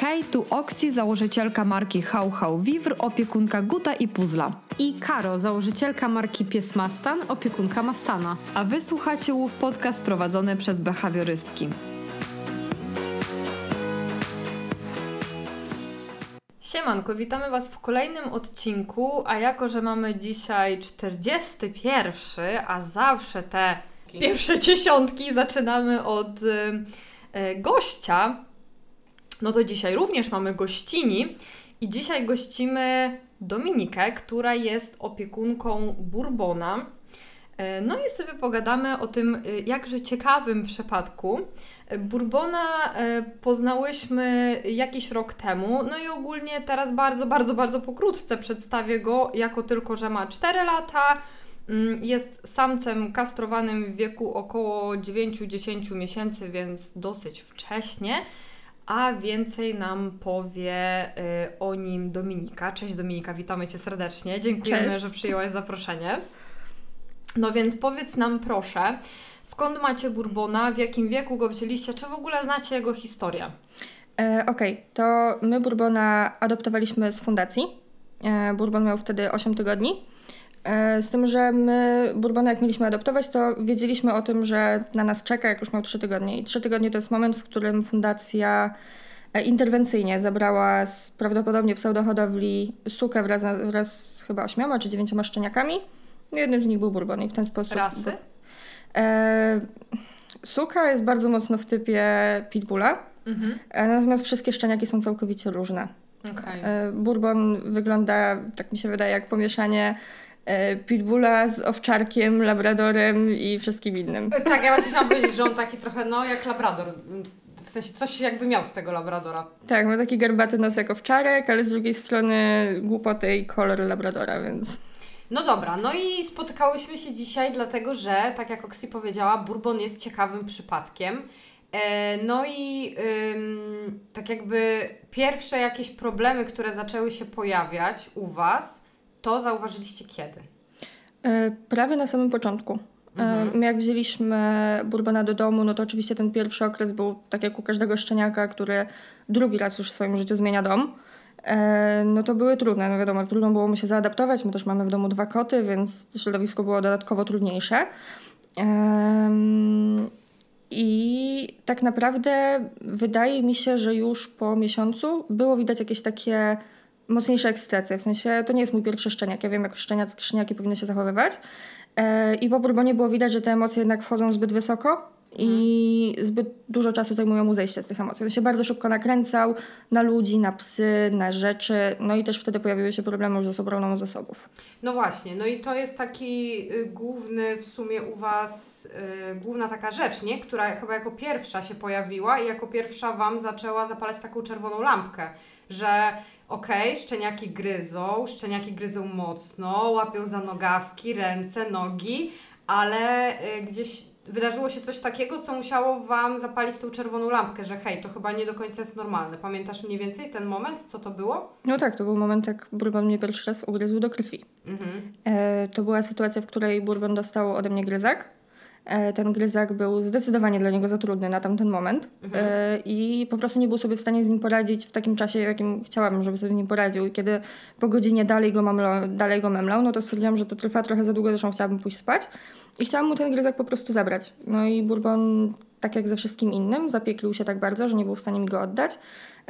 Hej, tu Oksi, założycielka marki How How Vivr, opiekunka Guta i Puzla. I Karo, założycielka marki Pies Mastan, opiekunka Mastana. A wy słuchacie Łów Podcast prowadzony przez behawiorystki. Siemanko, witamy Was w kolejnym odcinku, a jako, że mamy dzisiaj 41, a zawsze te pierwsze dziesiątki zaczynamy od y, y, gościa, no to dzisiaj również mamy gościni i dzisiaj gościmy Dominikę, która jest opiekunką Bourbona. E, No i sobie pogadamy o tym y, jakże ciekawym przypadku. E, Bourbona e, poznałyśmy jakiś rok temu, no i ogólnie teraz bardzo, bardzo, bardzo pokrótce przedstawię go, jako tylko, że ma 4 lata, mm, jest samcem kastrowanym w wieku około 9-10 miesięcy, więc dosyć wcześnie. A więcej nam powie y, o nim Dominika. Cześć Dominika, witamy Cię serdecznie. Dziękujemy, Cześć. że przyjęłaś zaproszenie. No więc powiedz nam proszę, skąd macie Bourbona, w jakim wieku go wzięliście, czy w ogóle znacie jego historię? E, Okej, to my Bourbona adoptowaliśmy z fundacji. E, Bourbon miał wtedy 8 tygodni. E, z tym, że my Bourbona jak mieliśmy adoptować, to wiedzieliśmy o tym, że na nas czeka, jak już miał 3 tygodnie. I 3 tygodnie to jest moment, w którym fundacja e, interwencyjnie zabrała z prawdopodobnie pseudohodowli sukę wraz, wraz z chyba ośmioma czy dziewięcioma szczeniakami. Jednym z nich był Bourbon i w ten sposób... Rasy? E, suka jest bardzo mocno w typie pitbulla. Mhm. E, Natomiast wszystkie szczeniaki są całkowicie różne. E, Bourbon wygląda, tak mi się wydaje, jak pomieszanie pitbulla z owczarkiem, labradorem i wszystkim innym. Tak, ja właśnie chciałam powiedzieć, że on taki trochę, no, jak labrador. W sensie coś jakby miał z tego labradora. Tak, ma taki garbaty nos jak owczarek, ale z drugiej strony głupoty i kolor labradora, więc... No dobra, no i spotykałyśmy się dzisiaj dlatego, że, tak jak Oksi powiedziała, Bourbon jest ciekawym przypadkiem. E, no i tak jakby pierwsze jakieś problemy, które zaczęły się pojawiać u Was, to zauważyliście kiedy? E, Prawie na samym początku. E, Mhm. Jak wzięliśmy Bourbona do domu, no to oczywiście ten pierwszy okres był tak jak u każdego szczeniaka, który drugi raz już w swoim życiu zmienia dom. E, No to były trudne, no wiadomo, trudno było mu się zaadaptować. My też mamy w domu dwa koty, więc środowisko było dodatkowo trudniejsze. I tak naprawdę wydaje mi się, że już po miesiącu było widać jakieś takie mocniejsze ekscytacje. W sensie to nie jest mój pierwszy szczeniak. Ja wiem, jak szczeniak, szczeniaki powinny się zachowywać. E, I po Bourbonie było widać, że te emocje jednak wchodzą zbyt wysoko i zbyt dużo czasu zajmują mu zejście z tych emocji. On się bardzo szybko nakręcał na ludzi, na psy, na rzeczy. No i też wtedy pojawiły się problemy już z obroną zasobów. No właśnie, no i to jest taki y, główny w sumie u Was, y, główna taka rzecz, nie? Która chyba jako pierwsza się pojawiła i jako pierwsza Wam zaczęła zapalać taką czerwoną lampkę, że okej, szczeniaki gryzą, szczeniaki gryzą mocno, łapią za nogawki, ręce, nogi, ale y, gdzieś wydarzyło się coś takiego, co musiało Wam zapalić tą czerwoną lampkę, że hej, to chyba nie do końca jest normalne. Pamiętasz mniej więcej ten moment, co to było? No tak, to był moment, jak Bourbon mnie pierwszy raz ugryzł do krwi. Mhm. E, to była sytuacja, w której Bourbon dostał ode mnie gryzak. E, ten gryzak był zdecydowanie dla niego za trudny na tamten moment e, i po prostu nie był sobie w stanie z nim poradzić w takim czasie, w jakim chciałabym, żeby sobie z nim poradził. I kiedy po godzinie dalej go, mamlo, dalej go memlał, no to stwierdziłam, że to trwa trochę za długo, zresztą chciałabym pójść spać. I chciałam mu ten gryzak po prostu zabrać. No i Bourbon, tak jak ze wszystkim innym, zapieklił się tak bardzo, że nie był w stanie mi go oddać.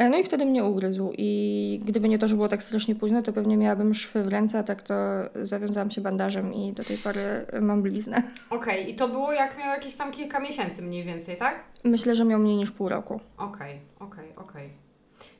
E, No i wtedy mnie ugryzł. I gdyby nie to, że było tak strasznie późno, to pewnie miałabym szwy w ręce, a tak to zawiązałam się bandażem i do tej pory mam bliznę. Okej, i to było jak miał jakieś tam kilka miesięcy mniej więcej, tak? Myślę, że miał mniej niż pół roku. Okej, okej, okej.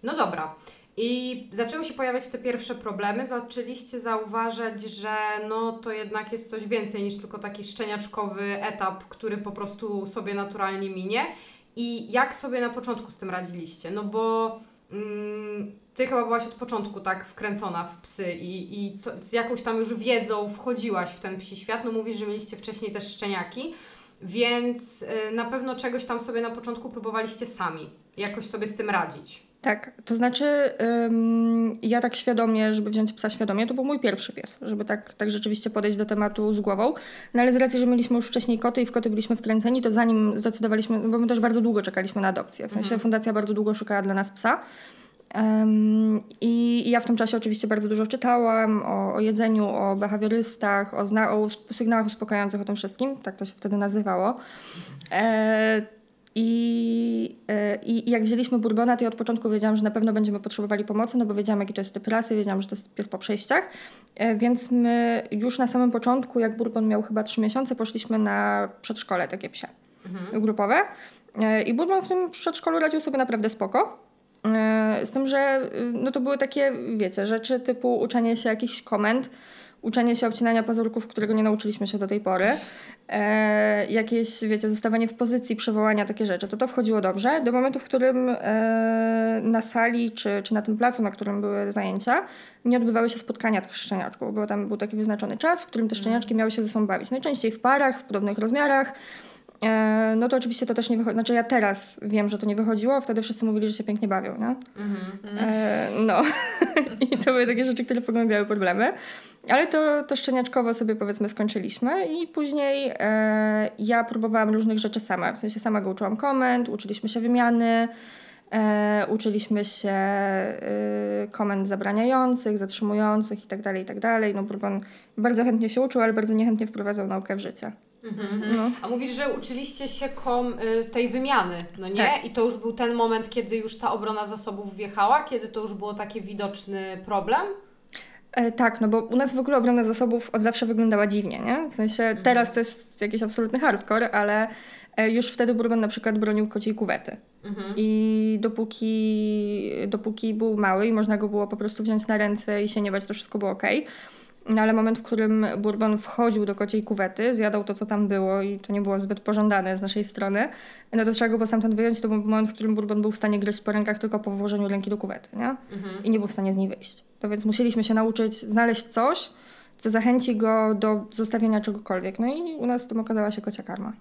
No dobra. I zaczęły się pojawiać te pierwsze problemy. Zaczęliście zauważać, że no to jednak jest coś więcej niż tylko taki szczeniaczkowy etap, który po prostu sobie naturalnie minie. I jak sobie na początku z tym radziliście? No bo mm, ty chyba byłaś od początku tak wkręcona w psy i, i co, z jakąś tam już wiedzą wchodziłaś w ten psi świat. No mówisz, że mieliście wcześniej też szczeniaki. Więc y, na pewno czegoś tam sobie na początku próbowaliście sami, jakoś sobie z tym radzić. Tak, to znaczy ym, ja tak świadomie, żeby wziąć psa świadomie, to był mój pierwszy pies, żeby tak, tak rzeczywiście podejść do tematu z głową. No ale z racji, że mieliśmy już wcześniej koty i w koty byliśmy wkręceni, to zanim zdecydowaliśmy, bo my też bardzo długo czekaliśmy na adopcję, w sensie fundacja bardzo długo szukała dla nas psa. Um, I ja w tym czasie oczywiście bardzo dużo czytałam o, o jedzeniu, o behawiorystach, o, zna- o sygnałach uspokajających, o tym wszystkim. Tak to się wtedy nazywało. E, i, e, I jak wzięliśmy Bourbona, to ja od początku wiedziałam, że na pewno będziemy potrzebowali pomocy, no bo wiedziałam, jaki to jest typ rasy, wiedziałam, że to jest pies po przejściach. E, więc my już na samym początku, jak Bourbon miał chyba 3 miesiące, poszliśmy na przedszkole takie psie mhm. grupowe. E, I Bourbon w tym przedszkolu radził sobie naprawdę spoko. Z tym, że no to były takie, wiecie, rzeczy typu uczenie się jakichś komend, uczenie się obcinania pazurków, którego nie nauczyliśmy się do tej pory, e, jakieś, wiecie, zostawanie w pozycji przywołania, takie rzeczy, to to wchodziło dobrze. Do momentu, w którym e, na sali czy, czy na tym placu, na którym były zajęcia, nie odbywały się spotkania tych szczeniaczków, bo tam był taki wyznaczony czas, w którym te szczeniaczki miały się ze sobą bawić. Najczęściej w parach, w podobnych rozmiarach. E, no to oczywiście to też nie wychodzi. Znaczy ja teraz wiem, że to nie wychodziło, wtedy wszyscy mówili, że się pięknie bawią, nie? Mm-hmm. E, no. I to były takie rzeczy, które pogłębiały problemy. Ale to, to szczeniaczkowo sobie powiedzmy skończyliśmy i później e, ja próbowałam różnych rzeczy sama. W sensie sama go uczyłam komend, uczyliśmy się wymiany, e, uczyliśmy się e, komend zabraniających, zatrzymujących itd., tak itd. Tak no Bourbon bardzo chętnie się uczył, ale bardzo niechętnie wprowadzał naukę w życie. Mhm. No. A mówisz, że uczyliście się kom, y, tej wymiany, no nie? Tak. I to już był ten moment, kiedy już ta obrona zasobów wjechała, kiedy to już było taki widoczny problem? E, tak, no bo u nas w ogóle obrona zasobów od zawsze wyglądała dziwnie, nie? W sensie mhm. teraz to jest jakiś absolutny hardcore, ale e, już wtedy Bourbon na przykład bronił kociej kuwety. Mhm. I dopóki, dopóki był mały i można go było po prostu wziąć na ręce i się nie bać, to wszystko było ok. No ale moment, w którym Bourbon wchodził do kociej kuwety, zjadał to, co tam było i to nie było zbyt pożądane z naszej strony, no to trzeba go stamtąd wyjąć. To był moment, w którym Bourbon był w stanie gryźć po rękach tylko po włożeniu ręki do kuwety, nie? Mhm. I nie był w stanie z niej wyjść. To więc musieliśmy się nauczyć znaleźć coś, co zachęci go do zostawienia czegokolwiek. No i u nas tym okazała się kocia karma.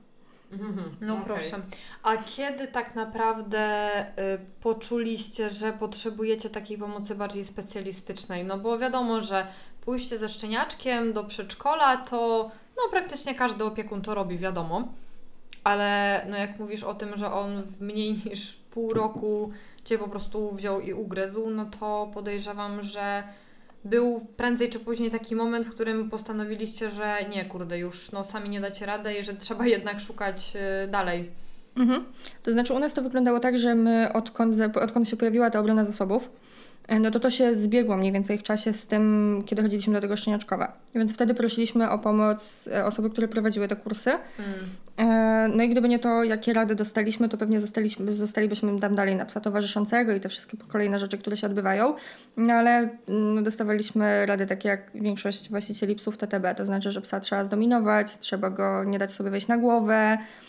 Mhm. No okay. proszę. A kiedy tak naprawdę y, poczuliście, że potrzebujecie takiej pomocy bardziej specjalistycznej? No bo wiadomo, że pójście ze szczeniaczkiem do przedszkola to no praktycznie każdy opiekun to robi, wiadomo. Ale no jak mówisz o tym, że on w mniej niż pół roku Cię po prostu wziął i ugryzł, no to podejrzewam, że był prędzej czy później taki moment, w którym postanowiliście, że nie, kurde, już no, sami nie dacie rady i że trzeba jednak szukać y, dalej. Mhm. To znaczy u nas to wyglądało tak, że my odkąd, odkąd się pojawiła ta obrona zasobów, no to to się zbiegło mniej więcej w czasie z tym, kiedy chodziliśmy do tego szczeniaczkowa. Więc wtedy prosiliśmy o pomoc e, osoby, które prowadziły te kursy. Mm. No i gdyby nie to, jakie rady dostaliśmy, to pewnie zostaliśmy, zostalibyśmy tam dalej na psa towarzyszącego i te wszystkie kolejne rzeczy, które się odbywają. No ale no, dostawaliśmy rady takie jak większość właścicieli psów TTB, to znaczy, że psa trzeba zdominować, trzeba go nie dać sobie wejść na głowę, e,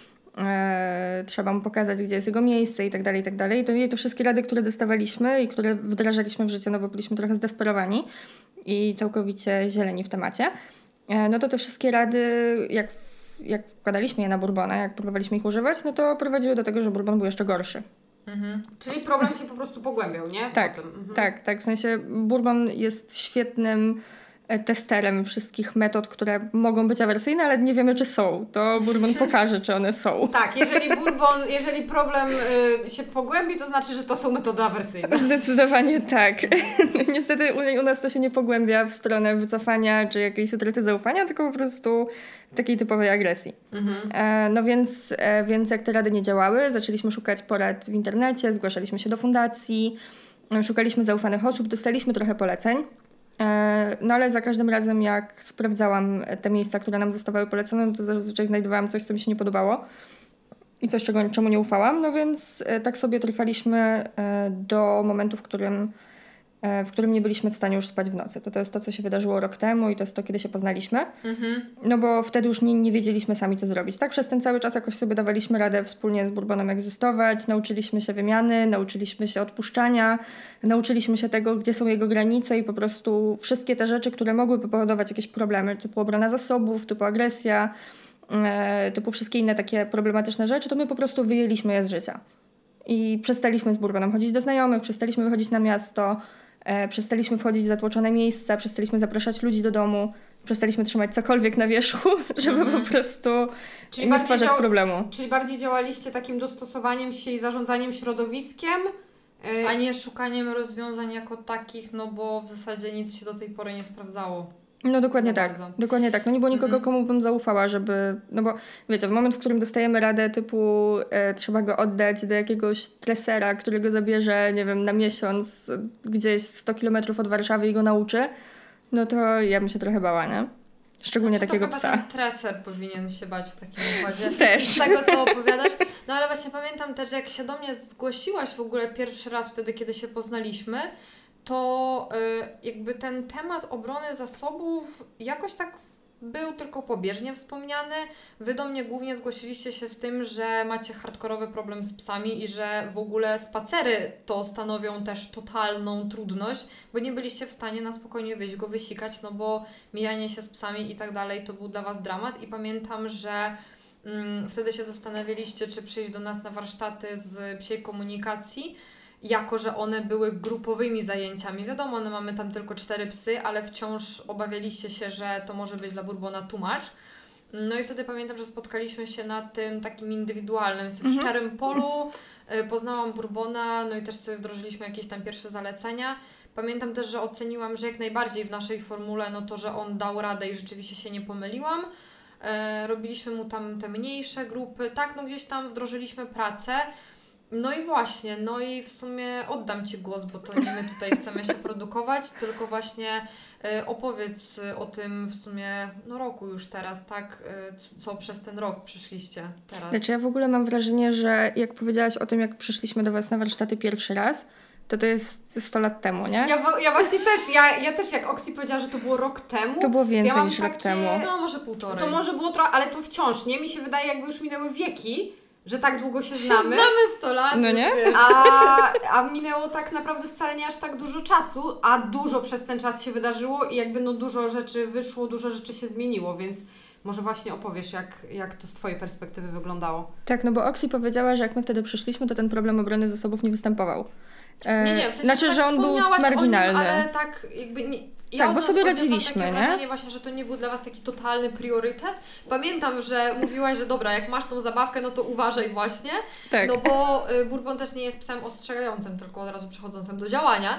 trzeba mu pokazać, gdzie jest jego miejsce i tak dalej, i tak dalej. To, to wszystkie rady, które dostawaliśmy i które wdrażaliśmy w życie, no bo byliśmy trochę zdesperowani i całkowicie zieleni w temacie, e, no to te wszystkie rady, jak, jak wkładaliśmy je na Bourbona, jak próbowaliśmy ich używać, no to prowadziły do tego, że Bourbon był jeszcze gorszy. Mhm. Czyli problem się po prostu pogłębiał, nie? Tak, mhm. tak, tak. W sensie Bourbon jest świetnym E, testerem wszystkich metod, które mogą być awersyjne, ale nie wiemy, czy są. To Bourbon pokaże, czy one są. Tak, jeżeli Bourbon, jeżeli problem y, się pogłębi, to znaczy, że to są metody awersyjne. Zdecydowanie tak. Niestety u, u, nas to się nie pogłębia w stronę wycofania czy jakiejś utraty zaufania, tylko po prostu takiej typowej agresji. Mhm. E, no więc, e, więc jak te rady nie działały, zaczęliśmy szukać porad w internecie, zgłaszaliśmy się do fundacji, szukaliśmy zaufanych osób, dostaliśmy trochę poleceń. E, no ale za każdym razem, jak sprawdzałam te miejsca, które nam zostawały polecone, no to zazwyczaj znajdowałam coś, co mi się nie podobało i coś, czego, czemu nie ufałam. No więc e, tak sobie trwaliśmy e, do momentu, w którym w którym nie byliśmy w stanie już spać w nocy. To, to jest to, co się wydarzyło rok temu i to jest to, kiedy się poznaliśmy. Mhm. No bo wtedy już nie, nie wiedzieliśmy sami, co zrobić. Tak, przez ten cały czas jakoś sobie dawaliśmy radę wspólnie z Bourbonem egzystować, nauczyliśmy się wymiany, nauczyliśmy się odpuszczania, nauczyliśmy się tego, gdzie są jego granice i po prostu wszystkie te rzeczy, które mogłyby powodować jakieś problemy, typu obrona zasobów, typu agresja, e, typu wszystkie inne takie problematyczne rzeczy, to my po prostu wyjęliśmy je z życia. I przestaliśmy z Bourbonem chodzić do znajomych, przestaliśmy wychodzić na miasto, E, przestaliśmy wchodzić w zatłoczone miejsca, przestaliśmy zapraszać ludzi do domu, przestaliśmy trzymać cokolwiek na wierzchu, żeby mm. po prostu czyli nie stwarzać problemu. Czyli bardziej działaliście takim dostosowaniem się i zarządzaniem środowiskiem E, A nie szukaniem rozwiązań jako takich, no bo w zasadzie nic się do tej pory nie sprawdzało. No dokładnie tak, bardzo. dokładnie tak. No nie było nikogo, Mhm. komu bym zaufała, żeby, no bo wiecie, w moment, w którym dostajemy radę typu e, trzeba go oddać do jakiegoś tresera, który go zabierze, nie wiem, na miesiąc gdzieś 100 kilometrów od Warszawy i go nauczy, no to ja bym się trochę bała, nie? Szczególnie Znaczy, takiego psa. ten treser powinien się bać w takim układzie. Też. Z tego, co opowiadasz. No ale właśnie pamiętam też, że jak się do mnie zgłosiłaś w ogóle pierwszy raz wtedy, kiedy się poznaliśmy, to y, jakby ten temat obrony zasobów jakoś tak był tylko pobieżnie wspomniany. Wy do mnie głównie zgłosiliście się z tym, że macie hardkorowy problem z psami i że w ogóle spacery to stanowią też totalną trudność, bo nie byliście w stanie na spokojnie wyjść go wysikać, no bo mijanie się z psami i tak dalej to był dla Was dramat. I pamiętam, że mm, wtedy się zastanawialiście, czy przyjść do nas na warsztaty z psiej komunikacji, jako że one były grupowymi zajęciami. Wiadomo, one mamy tam tylko cztery psy, ale wciąż obawialiście się, że to może być dla Bourbona tłumacz. No i wtedy pamiętam, że spotkaliśmy się na tym takim indywidualnym, w Mhm. szczerym polu. Y, Poznałam Bourbona, no i też sobie wdrożyliśmy jakieś tam pierwsze zalecenia. Pamiętam też, że oceniłam, że jak najbardziej w naszej formule, no to, że on dał radę i rzeczywiście się nie pomyliłam. E, robiliśmy mu tam te mniejsze grupy, tak, no gdzieś tam wdrożyliśmy pracę. No i właśnie, no i w sumie oddam Ci głos, bo to nie my tutaj chcemy się produkować, tylko właśnie e, opowiedz o tym w sumie no roku już teraz, tak, c- co przez ten rok przyszliście teraz. Znaczy ja w ogóle mam wrażenie, że jak powiedziałaś o tym, jak przyszliśmy do Was na warsztaty pierwszy raz, to to jest 100 lat temu, nie? Ja, ja właśnie też, ja, ja też jak Oksi powiedziała, że to było rok temu, To było więcej ja niż rok takie- temu. No może półtorej. to może było trochę, ale to wciąż, nie? Mi się wydaje, jakby już minęły wieki, że tak długo się Się znamy. znamy 100 lat. No nie? A, a minęło tak naprawdę wcale nie aż tak dużo czasu, a dużo przez ten czas się wydarzyło i jakby no dużo rzeczy wyszło, dużo rzeczy się zmieniło, więc może właśnie opowiesz, jak, jak to z Twojej perspektywy wyglądało. Tak, no bo Oksi powiedziała, że jak my wtedy przyszliśmy, to ten problem obrony zasobów nie występował. E, Nie, nie, w sensie znaczy, tak że on był marginalny. O nim, ale tak jakby nie, ja Tak, bo sobie radziliśmy, takie nie? wrażenie właśnie, że to nie był dla Was taki totalny priorytet. Pamiętam, że mówiłaś, że dobra, jak masz tą zabawkę, no to uważaj właśnie. tak. No bo y, Bourbon też nie jest psem ostrzegającym, tylko od razu przechodzącym do działania.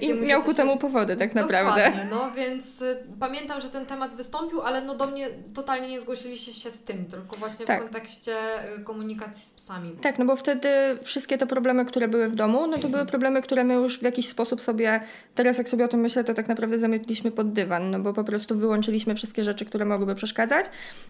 I miał ku temu powody, tak naprawdę. Dokładnie, no więc y, pamiętam, że ten temat wystąpił, ale no do mnie totalnie nie zgłosiliście się z tym, tylko właśnie Tak. w kontekście y, komunikacji z psami. Tak, no bo wtedy wszystkie te problemy, które były w domu, no to były problemy, które my już w jakiś sposób sobie, teraz jak sobie o tym myślę, to tak naprawdę zamietliśmy pod dywan, no bo po prostu wyłączyliśmy wszystkie rzeczy, które mogłyby przeszkadzać,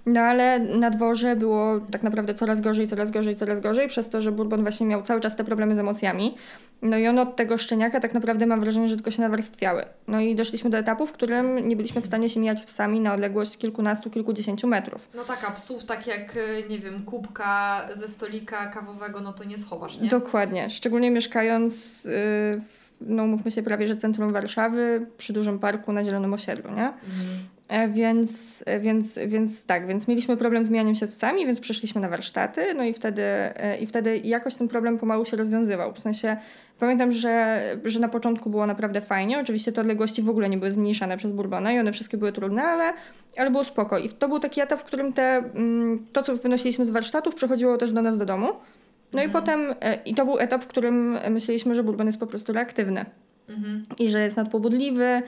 no ale na dworze było tak naprawdę coraz gorzej, coraz gorzej, coraz gorzej, przez to, że Bourbon właśnie miał cały czas te problemy z emocjami, no i one od tego szczeniaka tak naprawdę mam wrażenie, że tylko się nawarstwiały. No i doszliśmy do etapu, w którym nie byliśmy w stanie się mijać z psami na odległość kilkunastu, kilkudziesięciu metrów. No taka psów, tak jak, y, nie wiem, kubka ze stolika kawowego, no to nie schowasz, nie? Dokładnie. Szczególnie mieszkając, yy, w, no mówmy się prawie, że centrum Warszawy, przy dużym parku na Zielonym Osiedlu, nie? Mhm. E, więc, e, więc, więc tak, więc mieliśmy problem z mijaniem się psami, więc przeszliśmy na warsztaty, no i wtedy, e, i wtedy jakoś ten problem pomału się rozwiązywał. W sensie pamiętam, że, że na początku było naprawdę fajnie. Oczywiście te odległości w ogóle nie były zmniejszane przez Bourbona i one wszystkie były trudne, ale, ale było spoko. I to był taki etap, w którym te, mm, to, co wynosiliśmy z warsztatów, przechodziło też do nas do domu. No i Mhm. potem, e, i to był etap, w którym myśleliśmy, że Bourbon jest po prostu reaktywny Mhm. i że jest nadpobudliwy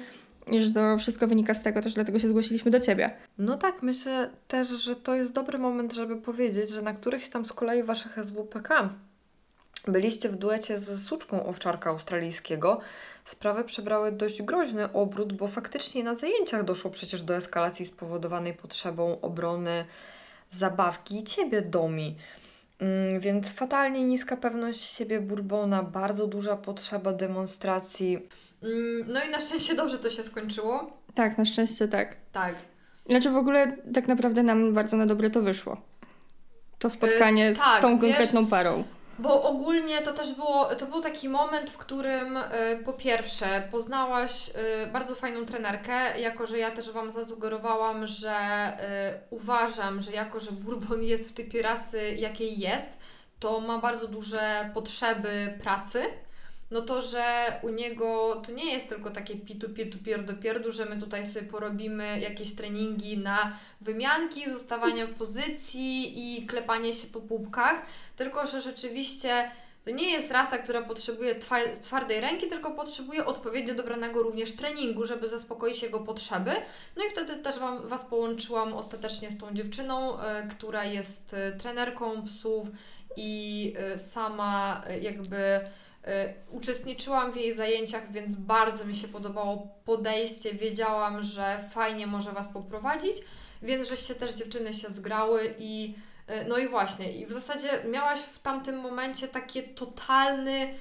i że to wszystko wynika z tego, też dlatego się zgłosiliśmy do ciebie. No tak, myślę też, że to jest dobry moment, żeby powiedzieć, że na którychś tam z kolei waszych SWPK byliście w duecie z suczką owczarka australijskiego. Sprawy przybrały dość groźny obrót, bo faktycznie na zajęciach doszło przecież do eskalacji spowodowanej potrzebą obrony zabawki ciebie, Domi. Mm, Więc fatalnie niska pewność siebie Bourbona, bardzo duża potrzeba demonstracji. Mm, No i na szczęście dobrze to się skończyło. Tak, na szczęście tak. Tak. Znaczy w ogóle tak naprawdę nam bardzo na dobre to wyszło. To spotkanie Yy, z tak, tą wiesz- konkretną parą. Bo ogólnie to też było, to był taki moment, w którym y, po pierwsze poznałaś y, bardzo fajną trenerkę, jako że ja też Wam zasugerowałam, że y, uważam, że jako że Bourbon jest w typie rasy jakiej jest, to ma bardzo duże potrzeby pracy. No to, że u niego to nie jest tylko takie pitu, pitu, pierdu, pierdu, że my tutaj sobie porobimy jakieś treningi na wymianki, zostawanie w pozycji i klepanie się po pupkach, tylko że rzeczywiście To nie jest rasa, która potrzebuje twa- twardej ręki, tylko potrzebuje odpowiednio dobranego również treningu, żeby zaspokoić jego potrzeby. No i wtedy też wam, Was połączyłam ostatecznie z tą dziewczyną, e, która jest e, trenerką psów i e, sama jakby uczestniczyłam w jej zajęciach, więc bardzo mi się podobało podejście. Wiedziałam, że fajnie może Was poprowadzić, więc żeście też dziewczyny się zgrały i no i właśnie, i w zasadzie miałaś w tamtym momencie takie totalny,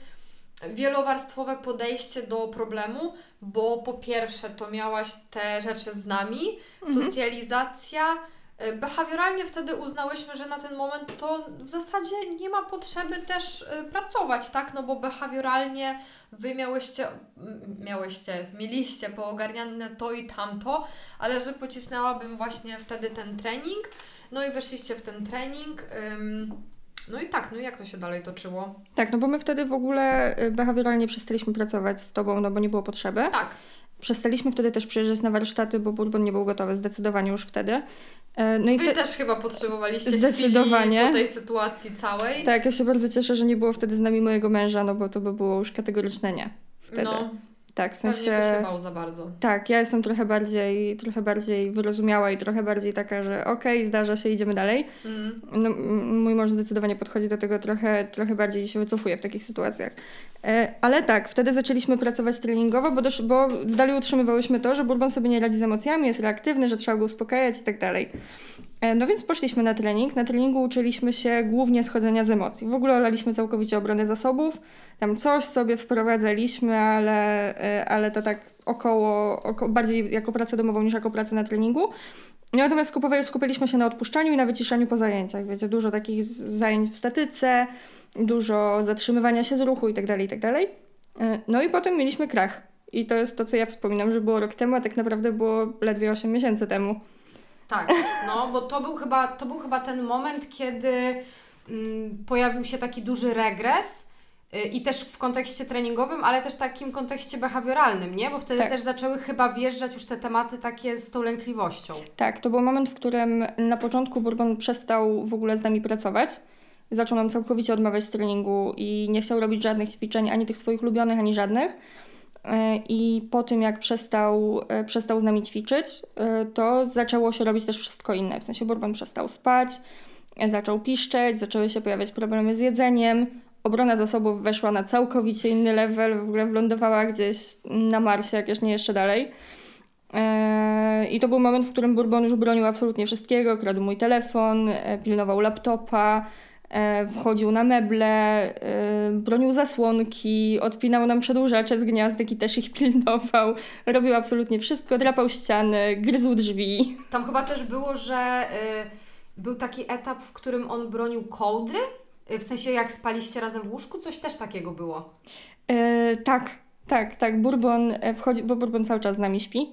wielowarstwowe podejście do problemu, bo po pierwsze to miałaś te rzeczy z nami, socjalizacja. e, Behawioralnie wtedy uznałyśmy, że na ten moment to w zasadzie nie ma potrzeby też e, pracować, tak? No bo behawioralnie wy miałyście, miałyście, mieliście poogarniane to i tamto, ale że pocisnęłabym właśnie wtedy ten trening. No i weszliście w ten trening. no i tak, no i jak to się dalej toczyło? Tak, no bo my wtedy w ogóle y, behawioralnie przestaliśmy pracować z tobą, no bo nie było potrzeby. Tak, Przestaliśmy wtedy też przyjeżdżać na warsztaty, bo Bourbon nie był gotowy, zdecydowanie już wtedy. E, No i wy wte- też chyba potrzebowaliście Zdecydowanie. tej sytuacji całej. Tak, ja się bardzo cieszę, że nie było wtedy z nami mojego męża, no bo to by było już kategoryczne nie. Wtedy. No, tak, w pewnie by sensie. się bał za bardzo. Tak, ja jestem trochę bardziej, trochę bardziej wyrozumiała i trochę bardziej taka, że okej, zdarza się, idziemy dalej. Mm. No, mój mąż zdecydowanie podchodzi do tego trochę, trochę bardziej się wycofuje w takich sytuacjach. E, ale tak, wtedy zaczęliśmy pracować treningowo, bo, dosz, bo dalej utrzymywałyśmy to, że Bourbon sobie nie radzi z emocjami, jest reaktywny, że trzeba go uspokajać i tak dalej. E, no więc poszliśmy na trening. Na treningu uczyliśmy się głównie schodzenia z emocji. W ogóle olaliśmy całkowicie obronę zasobów. Tam coś sobie wprowadzaliśmy, ale, e, ale to tak około, oko, bardziej jako pracę domową niż jako pracę na treningu. Natomiast skupowali, skupiliśmy się na odpuszczaniu i na wyciszaniu po zajęciach. Wiecie, dużo takich zajęć w statyce, dużo zatrzymywania się z ruchu itd., itd. E, No i potem mieliśmy krach. I to jest to, co ja wspominam, że było rok temu, a tak naprawdę było ledwie 8 miesięcy temu. Tak, no bo to był chyba, to był chyba ten moment, kiedy mm, pojawił się taki duży regres y, i też w kontekście treningowym, ale też takim kontekście behawioralnym, nie? Bo wtedy Tak. też zaczęły chyba wjeżdżać już te tematy takie z tą lękliwością. Tak, to był moment, w którym na początku Bourbon przestał w ogóle z nami pracować. Zaczął nam całkowicie odmawiać treningu i nie chciał robić żadnych ćwiczeń, ani tych swoich ulubionych, ani żadnych. E, I po tym, jak przestał, e, przestał z nami ćwiczyć, e, to zaczęło się robić też wszystko inne. W sensie Bourbon przestał spać, zaczął piszczeć, zaczęły się pojawiać problemy z jedzeniem. Obrona zasobów weszła na całkowicie inny level, w ogóle wylądowała gdzieś na Marsie, jak już nie jeszcze dalej. I to był moment, w którym Bourbon już bronił absolutnie wszystkiego. Kradł mój telefon, pilnował laptopa, wchodził na meble, e, bronił zasłonki, odpinał nam przedłużacze z gniazdek i też ich pilnował. Robił absolutnie wszystko, drapał ściany, gryzł drzwi. Tam chyba też było, że y, był taki etap, w którym on bronił kołdry, y, w sensie jak spaliście razem w łóżku, coś też takiego było. E, tak, tak, tak. Bourbon e, wchodzi, bo Bourbon cały czas z nami śpi.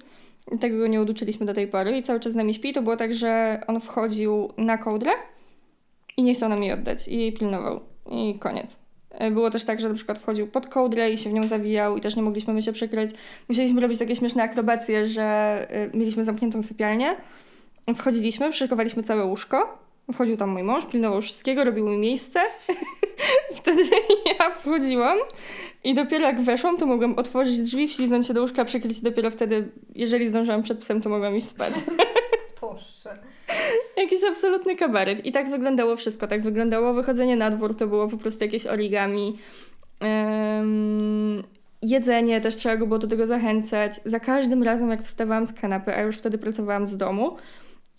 Tego go nie oduczyliśmy do tej pory i cały czas z nami śpi. To było tak, że on wchodził na kołdrę i nie chciał nam jej oddać i jej pilnował. I koniec. E, Było też tak, że na przykład wchodził pod kołdrę i się w nią zawijał i też nie mogliśmy my się przykryć. Musieliśmy robić takie śmieszne akrobacje, że e, mieliśmy zamkniętą sypialnię. Wchodziliśmy, przyszykowaliśmy całe łóżko. Wchodził tam mój mąż, pilnował wszystkiego, robił mi miejsce. Wtedy ja wchodziłam i dopiero jak weszłam, to mogłam otworzyć drzwi, wśliznąć się do łóżka, przykryć i dopiero wtedy, jeżeli zdążyłam przed psem, to mogłam iść spać. Boże. Jakiś absolutny kabaret. I tak wyglądało wszystko. Tak wyglądało wychodzenie na dwór, to było po prostu jakieś origami. Em, jedzenie, też trzeba go było do tego zachęcać. Za każdym razem, jak wstawałam z kanapy, a już wtedy pracowałam z domu,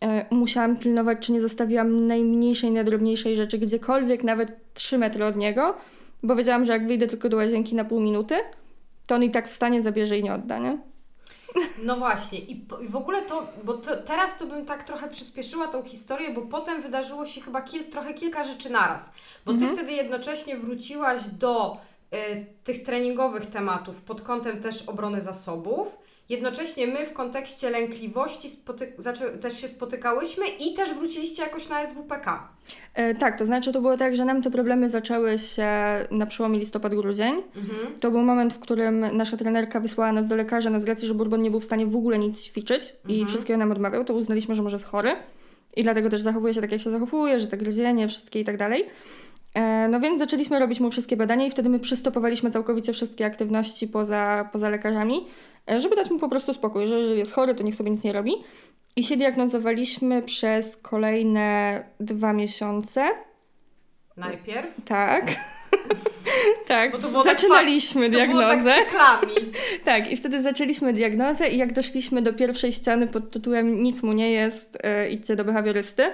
e, musiałam pilnować, czy nie zostawiłam najmniejszej, najdrobniejszej rzeczy gdziekolwiek, nawet 3 metry od niego, bo wiedziałam, że jak wyjdę tylko do łazienki na pół minuty, to on i tak wstanie, zabierze i nie odda, nie? No właśnie, i, po, i w ogóle to, bo to, teraz to bym tak trochę przyspieszyła tą historię, bo potem wydarzyło się chyba kil, trochę kilka rzeczy naraz. Bo Mhm. ty wtedy jednocześnie wróciłaś do y, tych treningowych tematów pod kątem też obrony zasobów. Jednocześnie my w kontekście lękliwości zaczę- też się spotykałyśmy i też wróciliście jakoś na SWPK. E, tak, to znaczy to było tak, że nam te problemy zaczęły się na przełomie listopad-grudzień. Mhm. To był moment, w którym nasza trenerka wysłała nas do lekarza, no z racji, że Bourbon nie był w stanie w ogóle nic ćwiczyć i Mhm. wszystkiego nam odmawiał, to uznaliśmy, że może jest chory i dlatego też zachowuje się tak, jak się zachowuje, że tak gryzienie, wszystkie i tak dalej. E, no więc zaczęliśmy robić mu wszystkie badania i wtedy my przystopowaliśmy całkowicie wszystkie aktywności poza, poza lekarzami, e, żeby dać mu po prostu spokój, że jeżeli jest chory, to niech sobie nic nie robi. I się diagnozowaliśmy przez kolejne dwa miesiące. Najpierw. Tak. tak, tak zaczynaliśmy było diagnozę. tak. Tak, i wtedy zaczęliśmy diagnozę i jak doszliśmy do pierwszej ściany pod tytułem nic mu nie jest, e, idźcie do behawiorysty,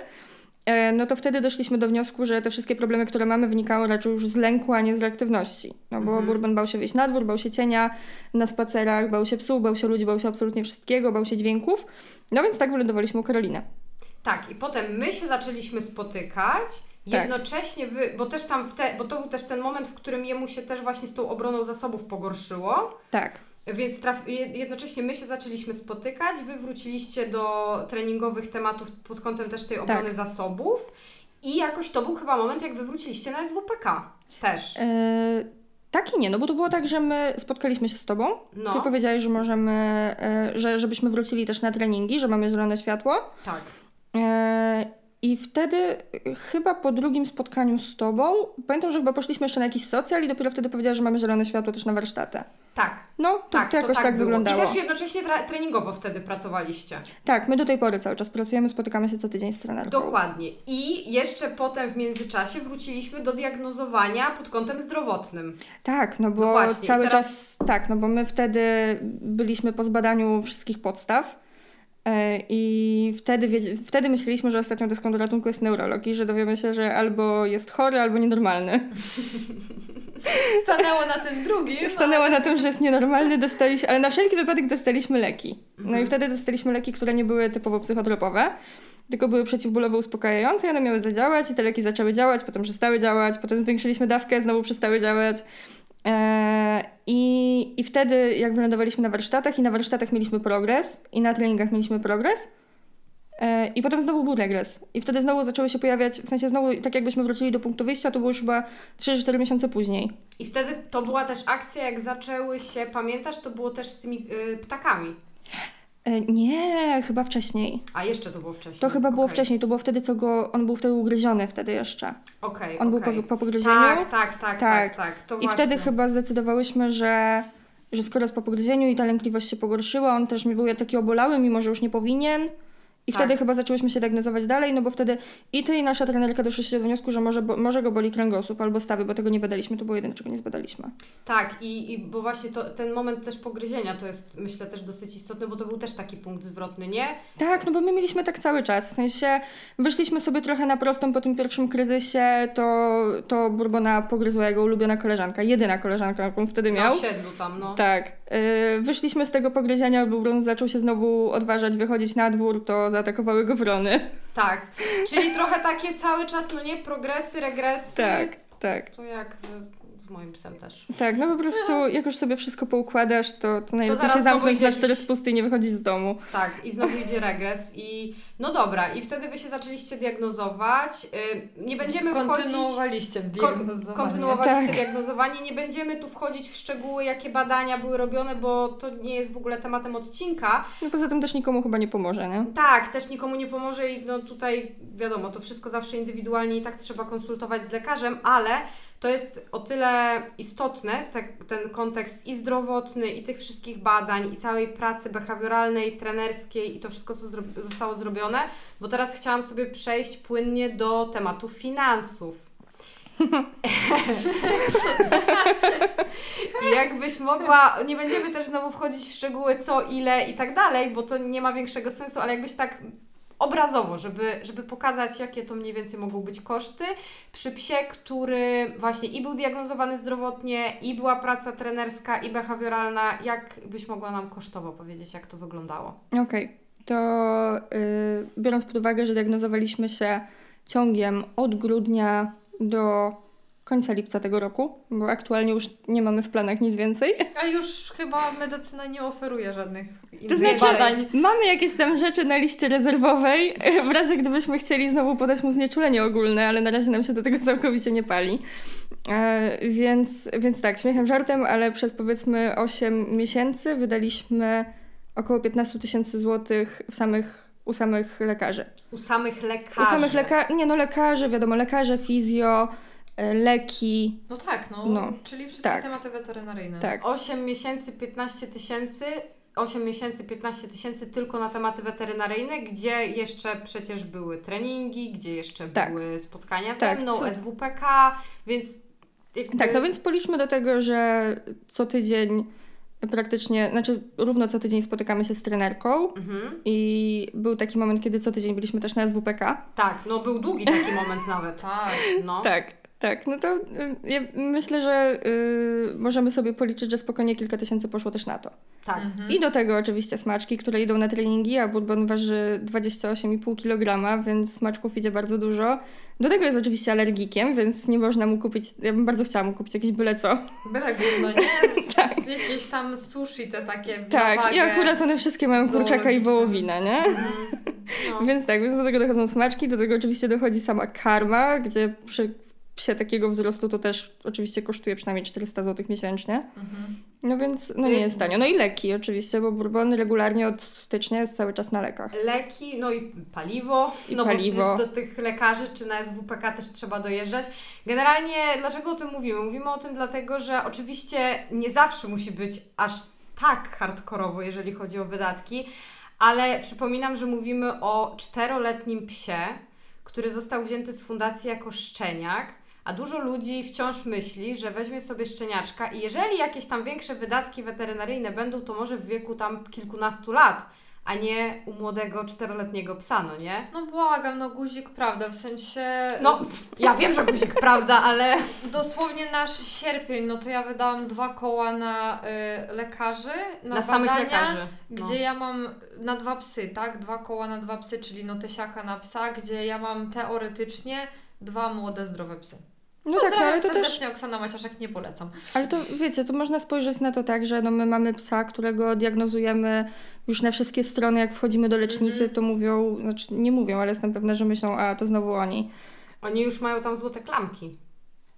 no to wtedy doszliśmy do wniosku, że te wszystkie problemy, które mamy wynikały raczej już z lęku, a nie z reaktywności. No bo Mhm. Bourbon bał się wyjść na dwór, bał się cienia na spacerach, bał się psów, bał się ludzi, bał się absolutnie wszystkiego, bał się dźwięków. No więc tak wylądowaliśmy u Karoliny. Tak, i potem my się zaczęliśmy spotykać. Tak. Jednocześnie wy, bo też tam, te, bo to był też ten moment, w którym jemu się też właśnie z tą obroną zasobów pogorszyło. Tak. Więc traf, je- jednocześnie my się zaczęliśmy spotykać, wy wróciliście do treningowych tematów pod kątem też tej obrony Tak. zasobów i jakoś to był chyba moment, jak wy wróciliście na SWPK też. E, tak i nie, no bo to było tak, że my spotkaliśmy się z tobą. No, Ty powiedziałeś, że możemy, e, że żebyśmy wrócili też na treningi, że mamy zielone światło. tak. I wtedy e, chyba po drugim spotkaniu z tobą, pamiętam, że chyba poszliśmy jeszcze na jakiś socjal i dopiero wtedy powiedziała, że mamy zielone światło też na warsztaty. Tak, No, to, tak, to jakoś tak, było. wyglądało. I też jednocześnie treningowo wtedy pracowaliście. Tak, my do tej pory cały czas pracujemy, spotykamy się co tydzień z trenerką. Dokładnie. I jeszcze potem w międzyczasie wróciliśmy do diagnozowania pod kątem zdrowotnym. Tak, no bo No właśnie, cały teraz- czas, tak, no bo my wtedy byliśmy po zbadaniu wszystkich podstaw i wtedy, wtedy myśleliśmy, że ostatnią deską do ratunku jest neurolog i że dowiemy się, że albo jest chory, albo nienormalny. Stanęło na tym drugim. Stanęło na tym, że jest nienormalny, dostaliśmy, ale na wszelki wypadek dostaliśmy leki. No Mhm. i wtedy dostaliśmy leki, które nie były typowo psychotropowe, tylko były przeciwbólowe uspokajające i one miały zadziałać i te leki zaczęły działać, potem przestały działać, potem zwiększyliśmy dawkę, znowu przestały działać. Eee, i, I wtedy, jak wylądowaliśmy na warsztatach, i na warsztatach mieliśmy progres, i na treningach mieliśmy progres, eee, i potem znowu był regres. I wtedy znowu zaczęły się pojawiać, w sensie znowu, tak jakbyśmy wrócili do punktu wyjścia, to było już chyba 3-4 miesiące później. I wtedy to była też akcja, jak zaczęły się, pamiętasz, to było też z tymi y, ptakami. E, nie, chyba wcześniej. A jeszcze to było wcześniej. To chyba było wcześniej, to było wtedy, co go, on był wtedy ugryziony wtedy jeszcze. Okej, On okej. był po, po pogryzieniu. Tak, tak, tak, tak, Tak. tak. I właśnie. wtedy chyba zdecydowałyśmy, że, że skoro jest po pogryzieniu i ta lękliwość się pogorszyła, on też mi był taki obolały, mimo że już nie powinien. I Tak. wtedy chyba zaczęłyśmy się diagnozować dalej, no bo wtedy i ty i nasza trenerka doszliście do wniosku, że może, bo, może go boli kręgosłup albo stawy, bo tego nie badaliśmy, to było jedyne, czego nie zbadaliśmy. Tak, i, i bo właśnie to, ten moment też pogryzienia to jest myślę też dosyć istotny, bo to był też taki punkt zwrotny, nie? Tak, no bo my mieliśmy tak cały czas. W sensie wyszliśmy sobie trochę na prostą po tym pierwszym kryzysie, to, to Bourbona pogryzła jego ulubiona koleżanka, jedyna koleżanka, jaką wtedy Na miał. osiedlu tam, no. Tak. Yy, wyszliśmy z tego pogryzienia, Bourbon zaczął się znowu odważać, wychodzić na dwór, to zaatakowały go wrony. Tak. Czyli trochę takie cały czas, no nie, progresy, regresy. Tak, tak. To jak z, moim psem też. Tak, no po prostu jak już sobie wszystko poukładasz, to, to najlepiej zaraz się zamknąć na cztery spusty i nie wychodzić z domu. Tak, i znowu idzie regres i no dobra, i wtedy wy się zaczęliście diagnozować. Yy, nie będziemy wchodzić... Kontynuowaliście w Kon- diagnozowanie. kontynuowaliście Tak. diagnozowanie. Nie będziemy tu wchodzić w szczegóły, jakie badania były robione, bo to nie jest w ogóle tematem odcinka. No poza tym też nikomu chyba nie pomoże, nie? Tak, też nikomu nie pomoże i no tutaj wiadomo, to wszystko zawsze indywidualnie i tak trzeba konsultować z lekarzem, ale to jest o tyle istotne, te, ten kontekst i zdrowotny, i tych wszystkich badań, i całej pracy behawioralnej, trenerskiej, i to wszystko, co zro zostało zrobione, bo teraz chciałam sobie przejść płynnie do tematu finansów. Jakbyś mogła, nie będziemy też znowu wchodzić w szczegóły co, ile i tak dalej, bo to nie ma większego sensu, ale jakbyś tak obrazowo, żeby, żeby pokazać, jakie to mniej więcej mogą być koszty przy psie, który właśnie i był diagnozowany zdrowotnie, i była praca trenerska, i behawioralna. Jak byś mogła nam kosztowo powiedzieć, jak to wyglądało? Okej, to y, biorąc pod uwagę, że diagnozowaliśmy się ciągiem od grudnia do końca lipca tego roku, bo aktualnie już nie mamy w planach nic więcej. A już chyba medycyna nie oferuje żadnych innych znaczy- badań. Mamy jakieś tam rzeczy na liście rezerwowej, w razie gdybyśmy chcieli znowu podać mu znieczulenie ogólne, ale na razie nam się do tego całkowicie nie pali. E, więc, więc tak, śmiechem żartem, ale przez powiedzmy 8 miesięcy wydaliśmy około 15 tysięcy złotych w samych, u samych lekarzy. U samych lekarzy. U samych lekarzy, nie no lekarzy, wiadomo, lekarze, fizjo, e, leki. No tak, no, No, czyli wszystkie tak. tematy weterynaryjne. Tak. 8 miesięcy 15 tysięcy. 8 miesięcy 15 tysięcy tylko na tematy weterynaryjne, gdzie jeszcze przecież były treningi, gdzie jeszcze Tak. były spotkania ze Tak, mną, co- SWPK, więc jakby... Tak, no więc policzmy do tego, że co tydzień praktycznie, znaczy równo co tydzień spotykamy się z trenerką Mhm. i był taki moment, kiedy co tydzień byliśmy też na SWPK. Tak, no był długi taki moment nawet. Tak. No. Tak, tak, no to y, ja myślę, że y, możemy sobie policzyć, że spokojnie kilka tysięcy poszło też na to. tak. Mhm. I do tego oczywiście smaczki, które idą na treningi, a bourbon waży 28,5 kg, więc smaczków idzie bardzo dużo. Do tego jest oczywiście alergikiem, więc nie można mu kupić, ja bym bardzo chciała mu kupić jakieś byle co. Byle gówno, nie? Z, z jakieś tam sushi te takie Tak, i akurat one wszystkie mają kurczaka i wołowinę, nie? Mhm. No. Więc tak, więc do tego dochodzą smaczki, do tego oczywiście dochodzi sama karma, gdzie przy psie takiego wzrostu to też oczywiście kosztuje przynajmniej 400 zł miesięcznie. Mhm. No więc no nie jest tanio. No i leki oczywiście, bo bourbon regularnie od stycznia jest cały czas na lekach. Leki, no i paliwo, I no paliwo. bo przecież do tych lekarzy czy na SWPK też trzeba dojeżdżać. Generalnie dlaczego o tym mówimy? Mówimy o tym dlatego, że oczywiście nie zawsze musi być aż tak hardkorowo, jeżeli chodzi o wydatki, ale przypominam, że mówimy o czteroletnim psie, który został wzięty z fundacji jako szczeniak, a dużo ludzi wciąż myśli, że weźmie sobie szczeniaczka i jeżeli jakieś tam większe wydatki weterynaryjne będą, to może w wieku tam kilkunastu lat, a nie u młodego czteroletniego psa, no nie? No błagam, no guzik, prawda, w sensie... No, ja wiem, że guzik prawda, ale Dosłownie nasz sierpień, no to ja wydałam dwa koła na y, lekarzy, na, na, samych badania, lekarzy. gdzie no. ja mam na dwa psy, tak? Dwa koła na dwa psy, czyli no tesiaka na psa, gdzie ja mam teoretycznie dwa młode, zdrowe psy. No tak, no, ale to też serdecznie Oksana Maciaszek, nie polecam. Ale to wiecie, to można spojrzeć na to tak, że no my mamy psa, którego diagnozujemy już na wszystkie strony, jak wchodzimy do lecznicy, Mhm. to mówią, znaczy nie mówią, ale jestem pewna, że myślą, a to znowu oni. Oni już mają tam złote klamki.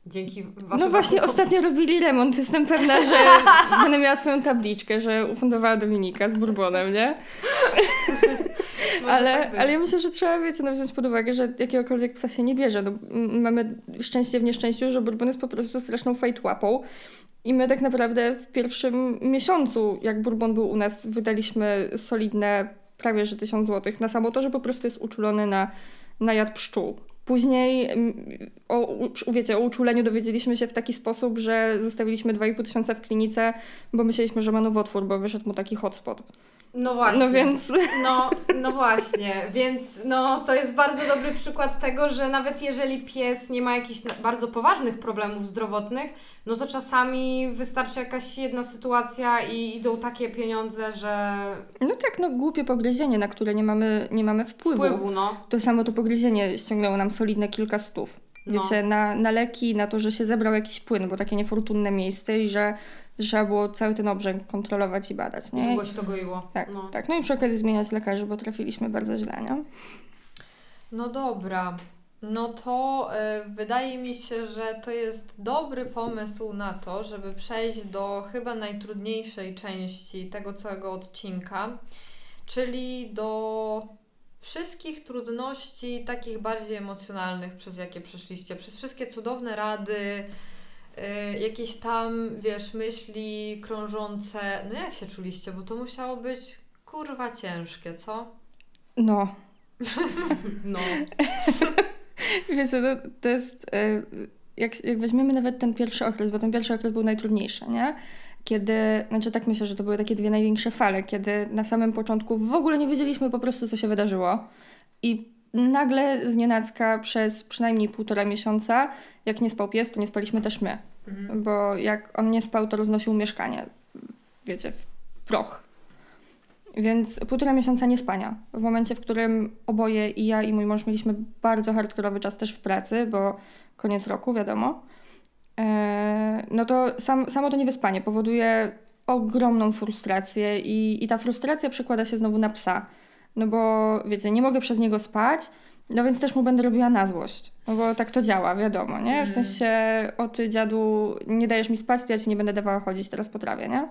Dzięki waszemu. No właśnie, ostatnio robili remont, jestem pewna, że będę miała swoją tabliczkę, że ufundowała Dominika z Bourbonem, nie? Ale, ale ja myślę, że trzeba, wiecie, no wziąć pod uwagę, że jakiegokolwiek psa się nie bierze. No, mamy szczęście w nieszczęściu, że Bourbon jest po prostu straszną fajtłapą. I my tak naprawdę w pierwszym miesiącu, jak Bourbon był u nas, wydaliśmy solidne prawie że 1000 zł na samo to, że po prostu jest uczulony na, na jad pszczół. Później mm, o, wiecie, o uczuleniu dowiedzieliśmy się w taki sposób, że zostawiliśmy 2,5 tysiąca w klinice, bo myśleliśmy, że ma nowotwór, bo wyszedł mu taki hotspot. No właśnie. No więc No, no właśnie, więc no, to jest bardzo dobry przykład tego, że nawet jeżeli pies nie ma jakichś bardzo poważnych problemów zdrowotnych, no to czasami wystarczy jakaś jedna sytuacja i idą takie pieniądze, że No tak, no głupie pogryzienie, na które nie mamy, nie mamy wpływu. wpływu, no. To samo to pogryzienie ściągnęło nam solidne kilka stów. No. Wiecie, na, na leki, na to, że się zebrał jakiś płyn, bo takie niefortunne miejsce i że trzeba było cały ten obrzęk kontrolować i badać, nie? długo się to goiło. Tak, no. tak. No i przy okazji zmieniać lekarzy, bo trafiliśmy bardzo źle, nie? No dobra. No to y, wydaje mi się, że to jest dobry pomysł na to, żeby przejść do chyba najtrudniejszej części tego całego odcinka, czyli do wszystkich trudności takich bardziej emocjonalnych, przez jakie przeszliście, przez wszystkie cudowne rady, y, jakieś tam, wiesz, myśli krążące. No jak się czuliście? Bo to musiało być kurwa ciężkie, co? No, no. Wiecie, to, to jest. e, Jak, jak weźmiemy nawet ten pierwszy okres, bo ten pierwszy okres był najtrudniejszy, nie? Kiedy, znaczy tak myślę, że to były takie dwie największe fale, kiedy na samym początku w ogóle nie wiedzieliśmy po prostu, co się wydarzyło. I nagle z nienacka przez przynajmniej półtora miesiąca, jak nie spał pies, to nie spaliśmy też my. Mhm. Bo jak on nie spał, to roznosił mieszkanie, wiecie, w proch. Więc półtora miesiąca niespania. W momencie, w którym oboje, i ja, i mój mąż, mieliśmy bardzo hardkorowy czas też w pracy, bo koniec roku, wiadomo, no to sam, samo to niewyspanie powoduje ogromną frustrację i, i ta frustracja przekłada się znowu na psa. No bo wiecie, nie mogę przez niego spać, no więc też mu będę robiła na złość. No bo tak to działa, wiadomo, nie? W Mhm. sensie, o ty dziadu, nie dajesz mi spać, to ja ci nie będę dawała chodzić teraz po trawie, nie?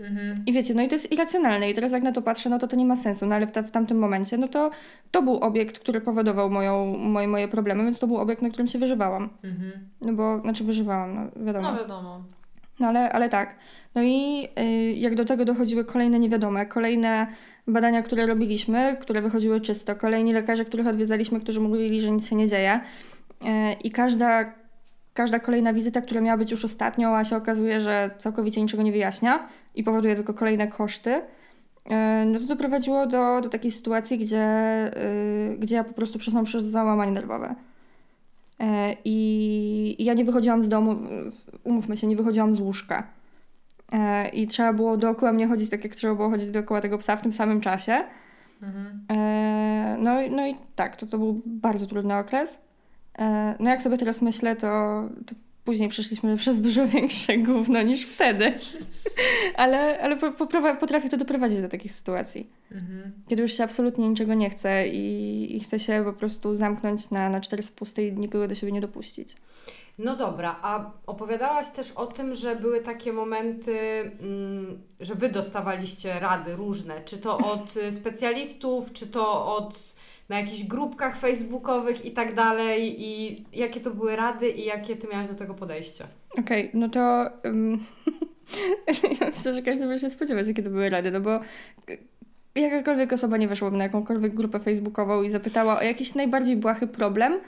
Mhm. I wiecie, no i to jest irracjonalne i teraz jak na to patrzę, no to to nie ma sensu, no ale w, ta, w tamtym momencie, no to to był obiekt, który powodował moją, moje, moje problemy, więc to był obiekt, na którym się wyżywałam. Mhm. No bo, znaczy wyżywałam, no wiadomo. No wiadomo. No ale, ale tak. No i y, jak do tego dochodziły kolejne niewiadome, kolejne badania, które robiliśmy, które wychodziły czysto, kolejni lekarze, których odwiedzaliśmy, którzy mówili, że nic się nie dzieje. Y, I każda, każda kolejna wizyta, która miała być już ostatnią, a się okazuje, że całkowicie niczego nie wyjaśnia i powoduje tylko kolejne koszty, y, no to doprowadziło do, do takiej sytuacji, gdzie, y, gdzie ja po prostu przeszłam przez załamanie nerwowe. E, I i ja nie wychodziłam z domu, umówmy się, nie wychodziłam z łóżka. E, I trzeba było dookoła mnie chodzić tak, jak trzeba było chodzić dookoła tego psa w tym samym czasie. Mhm. E, No, i- no i tak, to, to był bardzo trudny okres. E, No jak sobie teraz myślę, to, to później przeszliśmy przez dużo większe gówno niż wtedy. ale ale po- poprawa- potrafi to doprowadzić do takich sytuacji. Mhm. Kiedy już się absolutnie niczego nie chce i, i chce się po prostu zamknąć na, na cztery spusty i nikogo do siebie nie dopuścić. No dobra, a opowiadałaś też o tym, że były takie momenty, mm, że wy dostawaliście rady różne, czy to od y, specjalistów, czy to od na jakichś grupkach facebookowych i tak dalej i jakie to były rady i jakie ty miałaś do tego podejście? Okej, no to um, ja myślę, że każdy by się spodziewać, jakie to były rady, no bo jakakolwiek osoba nie weszłaby na jakąkolwiek grupę facebookową i zapytała o jakiś najbardziej błahy problem,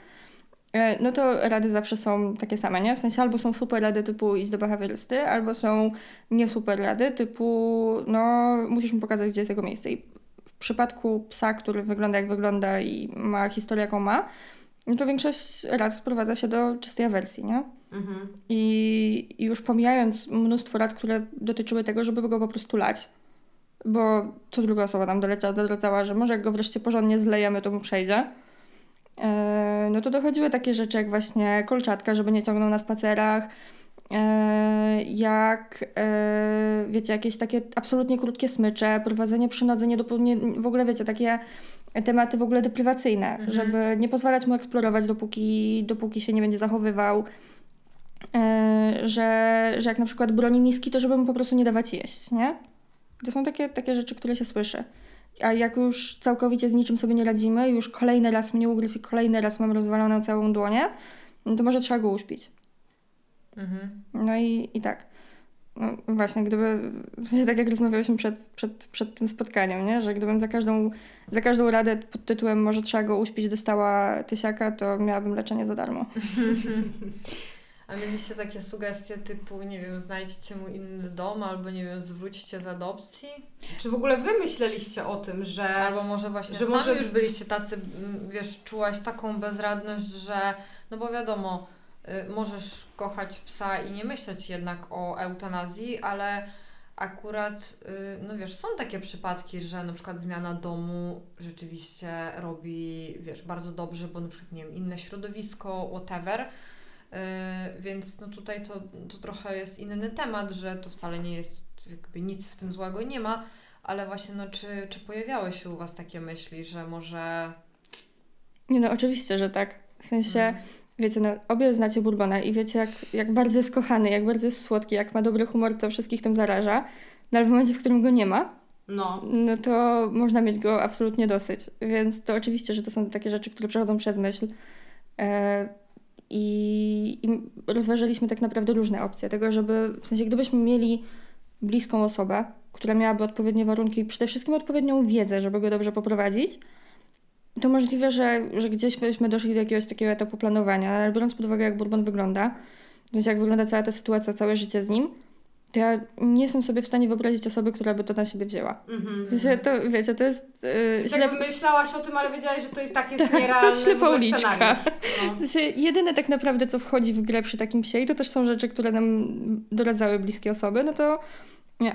e, no to rady zawsze są takie same, nie? W sensie albo są super rady typu idź do behawiorysty, albo są nie super rady typu no musisz mu pokazać, gdzie jest jego miejsce. I w przypadku psa, który wygląda jak wygląda i ma historię, jaką ma, no to większość rad sprowadza się do czystej awersji, nie? Mhm. I i już pomijając mnóstwo rad, które dotyczyły tego, żeby go po prostu lać, bo co druga osoba nam doleciała, doradzała, że może jak go wreszcie porządnie zlejemy, to mu przejdzie. E, no to dochodziły takie rzeczy jak właśnie kolczatka, żeby nie ciągnął na spacerach, jak e, wiecie, jakieś takie absolutnie krótkie smycze, prowadzenie przy nodze, nie w ogóle wiecie, takie tematy w ogóle deprywacyjne, Mhm. żeby nie pozwalać mu eksplorować, dopóki, dopóki się nie będzie zachowywał. E, że, że jak na przykład broni miski, to żeby mu po prostu nie dawać jeść, nie? To są takie, takie rzeczy, które się słyszy. A jak już całkowicie z niczym sobie nie radzimy, już kolejny raz mnie ugryzł i kolejny raz mam rozwaloną całą dłonię, no to może trzeba go uśpić. Mhm. No i, i tak. No właśnie, gdyby, w sensie tak jak rozmawialiśmy przed, przed, przed tym spotkaniem, nie? że gdybym za każdą, za każdą radę pod tytułem może trzeba go uśpić dostała tysiaka, to miałabym leczenie za darmo. A mieliście takie sugestie typu, nie wiem, znajdźcie mu inny dom, albo nie wiem, zwróćcie z adopcji? Czy w ogóle wy myśleliście o tym, że Albo może właśnie Że że sami może- już byliście tacy, wiesz, czułaś taką bezradność, że no bo wiadomo, możesz kochać psa i nie myśleć jednak o eutanazji, ale akurat, y, no wiesz, są takie przypadki, że na przykład zmiana domu rzeczywiście robi, wiesz, bardzo dobrze, bo na przykład, nie wiem, inne środowisko, whatever, y, więc no tutaj to, to trochę jest inny temat, że to wcale nie jest, jakby nic w tym złego nie ma, ale właśnie, no, czy, czy pojawiały się u Was takie myśli, że może. Nie no, oczywiście, że tak. W sensie, Mm. Wiecie, no, obie znacie Bourbona i wiecie, jak, jak bardzo jest kochany, jak bardzo jest słodki, jak ma dobry humor, to wszystkich tym zaraża. No ale w momencie, w którym go nie ma, no, no to można mieć go absolutnie dosyć. Więc to oczywiście, że to są takie rzeczy, które przechodzą przez myśl. E, i, I rozważaliśmy tak naprawdę różne opcje. Tego, żeby, w sensie, gdybyśmy mieli bliską osobę, która miałaby odpowiednie warunki i przede wszystkim odpowiednią wiedzę, żeby go dobrze poprowadzić, to możliwe, że, że gdzieś byśmy doszli do jakiegoś takiego etapu planowania, ale biorąc pod uwagę, jak Bourbon wygląda, w sensie jak wygląda cała ta sytuacja, całe życie z nim, to ja nie jestem sobie w stanie wyobrazić osoby, która by to na siebie wzięła. mhm. W sensie to, wiecie, to jest yy, ślep... tak jakby myślałaś o tym, ale wiedziałaś, że to jest tak jest nierealny to jest ślepa uliczka. No. W sensie jedyne tak naprawdę, co wchodzi w grę przy takim psie, i to też są rzeczy, które nam doradzały bliskie osoby, no to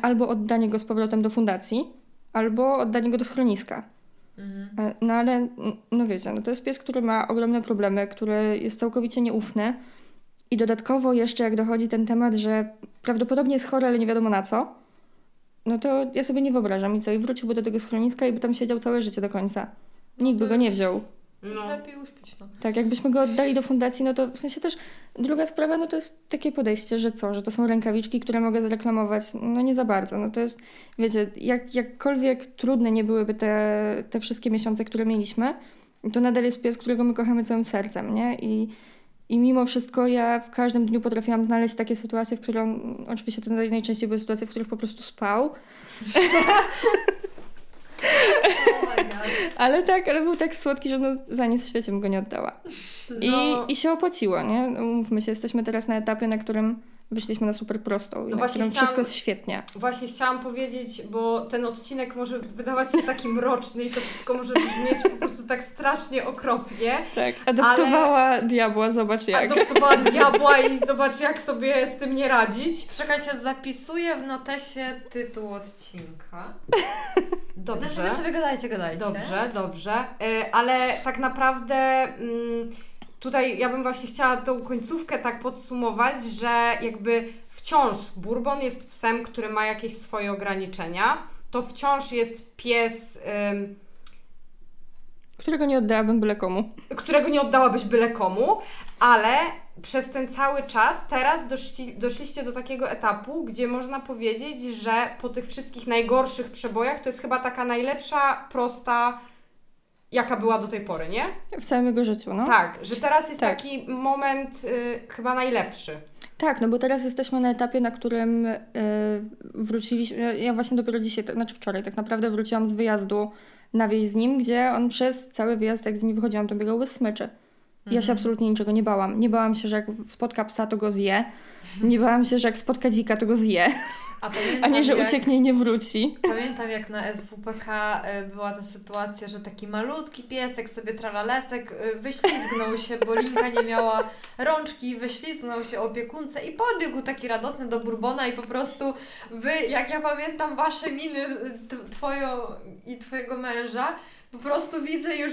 albo oddanie go z powrotem do fundacji, albo oddanie go do schroniska. Mhm. E, No ale, no wiecie, no to jest pies, który ma ogromne problemy, który jest całkowicie nieufny i dodatkowo jeszcze jak dochodzi ten temat, że prawdopodobnie jest chory, ale nie wiadomo na co, no to ja sobie nie wyobrażam i co, i wróciłby do tego schroniska i by tam siedział całe życie do końca. Nikt by go nie wziął. No. Lepiej uśpić, no. Tak, jakbyśmy go oddali do fundacji, no to w sensie też druga sprawa, no to jest takie podejście, że co, że to są rękawiczki, które mogę zareklamować, no nie za bardzo, no to jest, wiecie, jak, jakkolwiek trudne nie byłyby te, te wszystkie miesiące, które mieliśmy, to nadal jest pies, którego my kochamy całym sercem, nie? I, i mimo wszystko ja w każdym dniu potrafiłam znaleźć takie sytuacje, w których on, oczywiście to naj- najczęściej były sytuacje, w których po prostu spał, ale tak, ale był tak słodki, że no, za nic w świecie bym go nie oddała. I, No. I się opłaciło, nie? Mówmy się, jesteśmy teraz na etapie, na którym wyszliśmy na super prostą i No na właśnie którym chciałam- wszystko jest świetnie. Właśnie chciałam powiedzieć, bo ten odcinek może wydawać się taki mroczny i to wszystko może brzmieć po prostu tak strasznie okropnie. Tak, adoptowała diabła, zobacz jak. Adoptowała diabła i zobacz jak sobie z tym nie radzić. Czekajcie, zapisuję w notesie tytuł odcinka. Dobrze. Znaczy, wy sobie gadajcie, gadajcie. Dobrze, dobrze. Y, Ale tak naprawdę mm, tutaj ja bym właśnie chciała tą końcówkę tak podsumować, że jakby wciąż Bourbon jest psem, który ma jakieś swoje ograniczenia. To wciąż jest pies, ym, Którego nie oddałabym byle komu. którego nie oddałabyś byle komu, ale przez ten cały czas teraz doszli, doszliście do takiego etapu, gdzie można powiedzieć, że po tych wszystkich najgorszych przebojach to jest chyba taka najlepsza, prosta, jaka była do tej pory, nie? W całym jego życiu, no. Tak, że teraz jest Tak. taki moment y, chyba najlepszy. Tak, no bo teraz jesteśmy na etapie, na którym y, wróciliśmy. Ja właśnie dopiero dzisiaj, to znaczy wczoraj, tak naprawdę wróciłam z wyjazdu na wieś z nim, gdzie on przez cały wyjazd, jak z nim wychodziłam, to biegał bez smyczy. Ja się absolutnie niczego nie bałam. Nie bałam się, że jak spotka psa, to go zje. Nie bałam się, że jak spotka dzika, to go zje. A, pamiętam, A nie, że jak, ucieknie i nie wróci. Pamiętam jak na SWPK y, była ta sytuacja, że taki malutki piesek sobie tralalesek y, wyślizgnął się, bo Linka nie miała rączki, wyślizgnął się opiekunce i podbiegł taki radosny do Bourbona i po prostu wy, jak ja pamiętam wasze miny, t- twoją i twojego męża, po prostu widzę już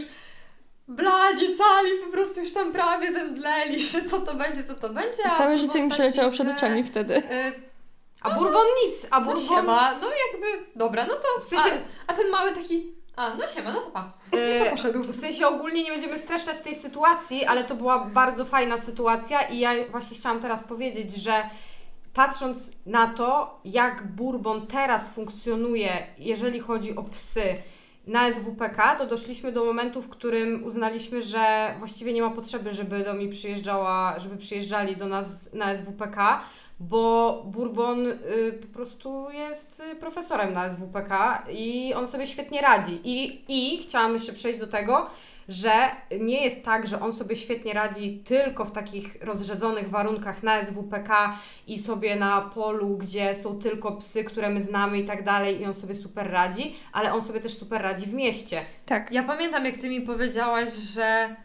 bladzi cali, po prostu już tam prawie zemdleli, że co to będzie, co to będzie. a Całe życie mi taki, przeleciało przed oczami wtedy. y, A Bourbon nic, a no Bourbon... siema, no jakby, dobra, no to W sensie- a, ten mały taki, a no siema, no to pa. Y, I co poszedł? W sensie ogólnie nie będziemy streszczać tej sytuacji, ale to była bardzo fajna sytuacja i ja właśnie chciałam teraz powiedzieć, że patrząc na to, jak Bourbon teraz funkcjonuje, jeżeli chodzi o psy na SWPK, to doszliśmy do momentu, w którym uznaliśmy, że właściwie nie ma potrzeby, żeby do mnie przyjeżdżała, żeby przyjeżdżali do nas na SWPK, bo Bourbon y, po prostu jest y, profesorem na SWPK i on sobie świetnie radzi. I, I chciałam jeszcze przejść do tego, że nie jest tak, że on sobie świetnie radzi tylko w takich rozrzedzonych warunkach na SWPK i sobie na polu, gdzie są tylko psy, które my znamy i tak dalej, i on sobie super radzi, ale on sobie też super radzi w mieście. Tak. Ja pamiętam, jak ty mi powiedziałaś, że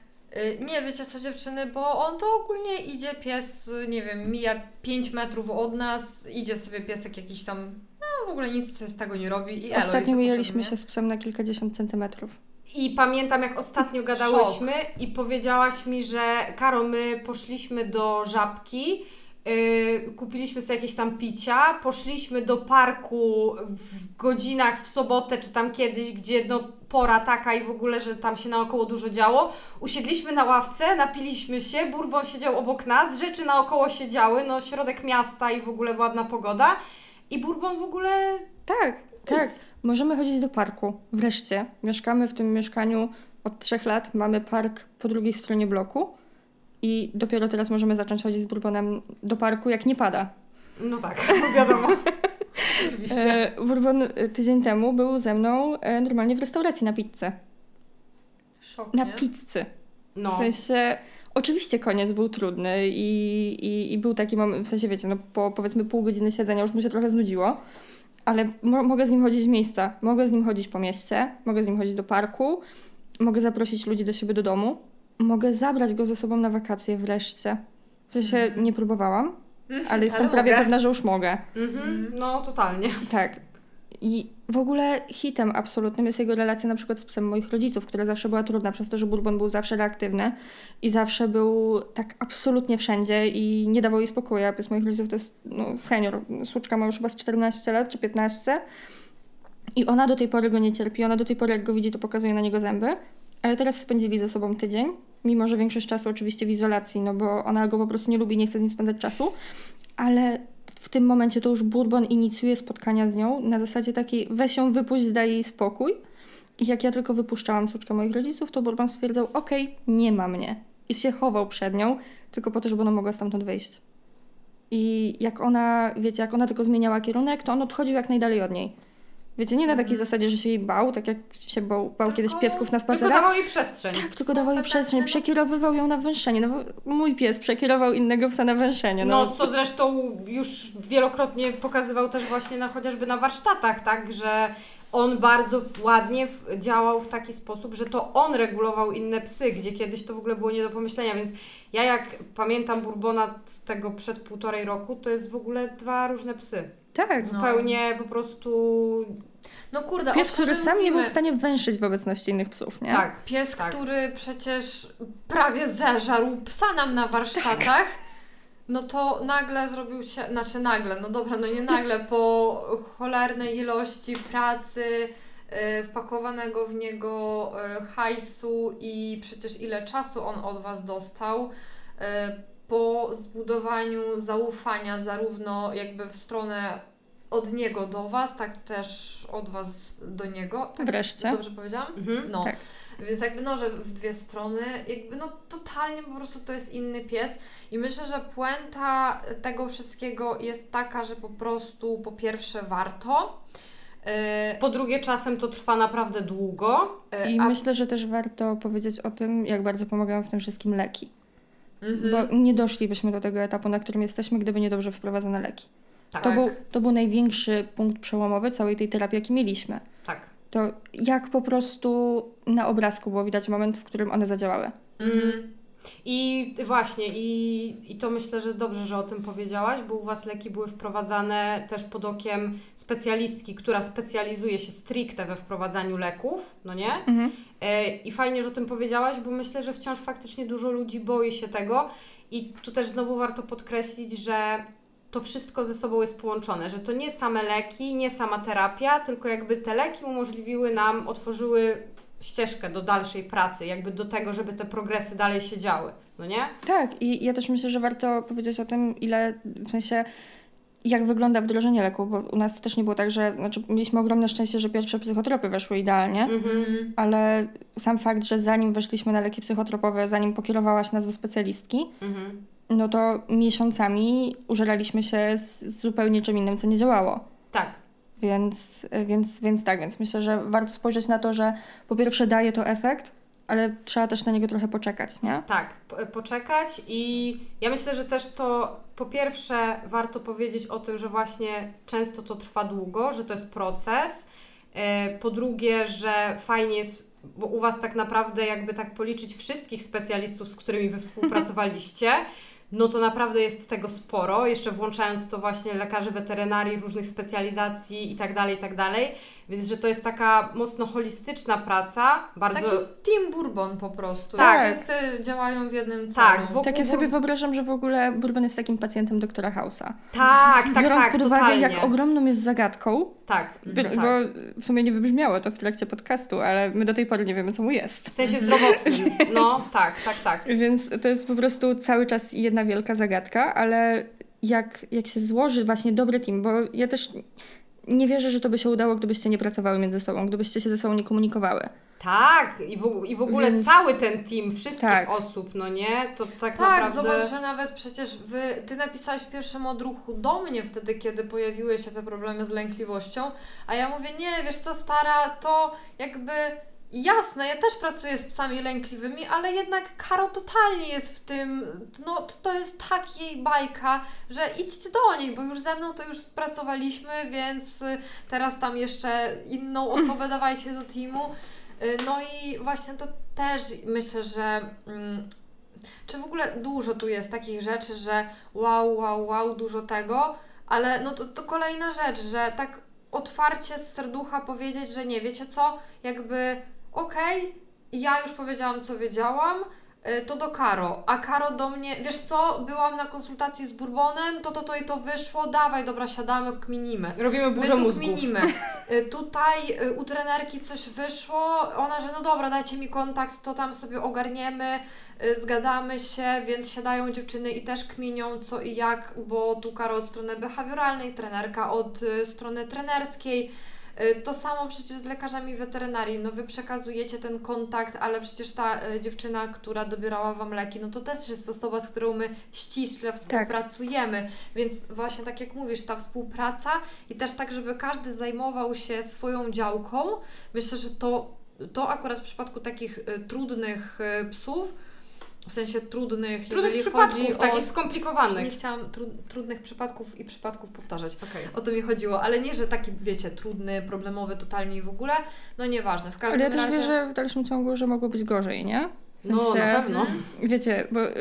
nie wiecie co dziewczyny, bo on to ogólnie idzie pies, y, nie wiem, mija 5 metrów od nas, idzie sobie piesek jakiś tam, no w ogóle nic z tego nie robi i Ostatnio mijaliśmy się z psem na kilkadziesiąt centymetrów. I pamiętam, jak ostatnio gadałyśmy i powiedziałaś mi, że Karo, my poszliśmy do żabki, yy, kupiliśmy sobie jakieś tam picia, poszliśmy do parku w godzinach w sobotę czy tam kiedyś, gdzie no pora taka i w ogóle, że tam się naokoło dużo działo. Usiedliśmy na ławce, napiliśmy się, Bourbon siedział obok nas, rzeczy naokoło się działy, no środek miasta i w ogóle ładna pogoda. I Bourbon w ogóle Tak, tak. nic. Możemy chodzić do parku. Wreszcie. Mieszkamy w tym mieszkaniu od trzech lat. Mamy park po drugiej stronie bloku. I dopiero teraz możemy zacząć chodzić z Bourbonem do parku, jak nie pada. No tak, wiadomo. Oczywiście. E, Bourbon e, tydzień temu był ze mną e, normalnie w restauracji na pizzę. Szok, Na pizzy. No. W sensie, oczywiście koniec był trudny i, i, i był taki moment, w sensie wiecie, no po powiedzmy pół godziny siedzenia już mu się trochę znudziło, ale mo- mogę z nim chodzić w miejsca, mogę z nim chodzić po mieście, mogę z nim chodzić do parku, mogę zaprosić ludzi do siebie do domu, mogę zabrać go ze sobą na wakacje wreszcie. W sensie nie próbowałam, ale jestem prawie mogę. pewna, że już mogę. Mhm, no totalnie. Tak. I w ogóle hitem absolutnym jest jego relacja na przykład z psem moich rodziców, która zawsze była trudna przez to, że Bourbon był zawsze reaktywny i zawsze był tak absolutnie wszędzie i nie dawał jej spokoju. A pies moich rodziców to jest no, senior. Słuczka ma już chyba z 14 lat czy 15. I ona do tej pory go nie cierpi. Ona do tej pory, jak go widzi, to pokazuje na niego zęby. Ale teraz spędzili ze sobą tydzień, mimo że większość czasu oczywiście w izolacji, no bo ona go po prostu nie lubi, nie chce z nim spędzać czasu, ale w tym momencie to już Bourbon inicjuje spotkania z nią na zasadzie takiej weź ją, wypuść, daj jej spokój. I jak ja tylko wypuszczałam córkę moich rodziców, to Bourbon stwierdzał, okej, nie ma mnie. I się chował przed nią, tylko po to, żeby ona mogła stamtąd wyjść. I jak ona, wiecie, jak ona tylko zmieniała kierunek, to on odchodził jak najdalej od niej. Wiecie, nie na takiej zasadzie, że się jej bał, tak jak się bał, bał Tylko- kiedyś piesków na Tylko spacerach. dawał jej przestrzeń. Tak, tylko dawał jej Kompetentny, przestrzeń, no. przekierowywał ją na węszenie. No mój pies przekierował innego psa na węszenie. No, No, co zresztą już wielokrotnie pokazywał też właśnie na, chociażby na warsztatach, tak, że on bardzo ładnie działał w taki sposób, że to on regulował inne psy, gdzie kiedyś to w ogóle było nie do pomyślenia, więc ja jak pamiętam Bourbona z tego przed półtorej roku, to jest w ogóle dwa różne psy. tak. No. Zupełnie po prostu, No kurde, Pies, który sam nie był mówimy? w stanie węszyć w obecności innych psów, nie? tak. Pies, tak. który przecież prawie zeżarł psa nam na warsztatach, no to nagle zrobił się, znaczy nagle, no dobra, no nie nagle, po cholernej ilości pracy, y, wpakowanego w niego y, hajsu i przecież ile czasu on od Was dostał, y, po zbudowaniu zaufania zarówno jakby w stronę od niego do Was, tak też od Was do niego. Tak Wreszcie. Dobrze powiedziałam? Mhm. No. Tak. Więc jakby no, że w dwie strony, jakby no totalnie po prostu to jest inny pies i myślę, że puenta tego wszystkiego jest taka, że po prostu po pierwsze warto. Yy, Po drugie, czasem to trwa naprawdę długo. yy, I a- myślę, że też warto powiedzieć o tym, jak bardzo pomagają w tym wszystkim leki. Mhm. Bo nie doszlibyśmy do tego etapu, na którym jesteśmy, gdyby nie dobrze wprowadzone leki. Tak, To, był, to był największy punkt przełomowy całej tej terapii, jaki mieliśmy. tak. To jak po prostu na obrazku było widać moment, w którym one zadziałały. Mhm. I właśnie, i, i to myślę, że dobrze, że o tym powiedziałaś, bo u Was leki były wprowadzane też pod okiem specjalistki, która specjalizuje się stricte we wprowadzaniu leków, no nie? Mhm. E, I fajnie, że o tym powiedziałaś, bo myślę, że wciąż faktycznie dużo ludzi boi się tego. I tu też znowu warto podkreślić, że to wszystko ze sobą jest połączone, że to nie same leki, nie sama terapia, tylko jakby te leki umożliwiły nam, otworzyły ścieżkę do dalszej pracy, jakby do tego, żeby te progresy dalej się działy, no nie? Tak, i ja też myślę, że warto powiedzieć o tym, ile w sensie. Jak wygląda wdrożenie leku, bo u nas to też nie było tak, że znaczy mieliśmy ogromne szczęście, że pierwsze psychotropy weszły idealnie, Mhm. ale sam fakt, że zanim weszliśmy na leki psychotropowe, zanim pokierowałaś nas do specjalistki, Mhm. No to miesiącami użeraliśmy się z, zupełnie czym innym, co nie działało. Tak, Więc, więc, więc tak, więc myślę, że warto spojrzeć na to, że po pierwsze daje to efekt, ale trzeba też na niego trochę poczekać, nie? tak, po- poczekać i ja myślę, że też to po pierwsze warto powiedzieć o tym, że właśnie często to trwa długo, że to jest proces. E, Po drugie, że fajnie jest, bo u Was tak naprawdę jakby tak policzyć wszystkich specjalistów, z którymi Wy współpracowaliście, no to naprawdę jest tego sporo, jeszcze włączając to właśnie lekarzy weterynarii, różnych specjalizacji i tak tak. Więc, że to jest taka mocno holistyczna praca, bardzo... Taki team bourbon po prostu. Tak. Wszyscy działają w jednym celu. Tak, wokół Tak ja sobie wyobrażam, że w ogóle Bourbon jest takim pacjentem doktora House'a. Tak, tak, Biorąc tak, pod uwagę, totalnie. jak ogromną jest zagadką, Tak, by- tak. bo w sumie nie wybrzmiało to w trakcie podcastu, ale my do tej pory nie wiemy, co mu jest. W sensie zdrowotnym. No, tak, tak, tak. Więc to jest po prostu cały czas jedna wielka zagadka, ale jak, jak się złoży właśnie dobry team, bo ja też nie wierzę, że to by się udało, gdybyście nie pracowały między sobą, gdybyście się ze sobą nie komunikowały. Tak, i w, i w ogóle Więc- cały ten team, wszystkich Tak. osób, no nie? To tak, Tak, naprawdę... zobacz, że nawet przecież wy, ty napisałeś w pierwszym odruchu do mnie wtedy, kiedy pojawiły się te problemy z lękliwością, a ja mówię, nie, wiesz co, stara, to jakby jasne, ja też pracuję z psami lękliwymi, ale jednak Karo totalnie jest w tym, no to, jest tak jej bajka, że idźcie do niej, bo już ze mną to już pracowaliśmy, więc y, teraz tam jeszcze inną osobę dawajcie do teamu. Y, No i właśnie to też myślę, że mm, czy w ogóle dużo tu jest takich rzeczy, że wow, wow, wow, dużo tego, ale no to, to kolejna rzecz, że tak otwarcie z serducha powiedzieć, że nie, wiecie co, jakby okej, ja już powiedziałam, co wiedziałam, y, to do Karo, a Karo do mnie, wiesz co, byłam na konsultacji z Bourbonem, to to to i to wyszło, dawaj, dobra, siadamy, kminimy. Robimy My burzę tu mózgów. kminimy. Y, Tutaj y, u trenerki coś wyszło, ona, że no dobra, dajcie mi kontakt, to tam sobie ogarniemy, zgadamy się, więc siadają dziewczyny i też kminią co i jak, bo tu Karo od strony behawioralnej, trenerka od strony trenerskiej. Y, To samo przecież z lekarzami weterynarii. No wy przekazujecie ten kontakt, ale przecież ta y, dziewczyna, która dobierała wam leki, no to też jest osoba, z którą my ściśle współpracujemy. Więc właśnie tak jak mówisz, ta współpraca i też tak, żeby każdy zajmował się swoją działką. Myślę, że to, to akurat w przypadku takich y, trudnych psów, w sensie trudnych, Trudnych przypadków, chodzi takich o... Nie skomplikowanych. chciałam tru, trudnych przypadków i przypadków powtarzać. Okej. O to mi chodziło, ale nie, że taki, wiecie, trudny, problemowy totalnie i w ogóle. No nieważne, w każdym Ale ja też razie... wierzę w dalszym ciągu, że mogło być gorzej, nie? W No, sensie, na pewno. Wiecie, bo y,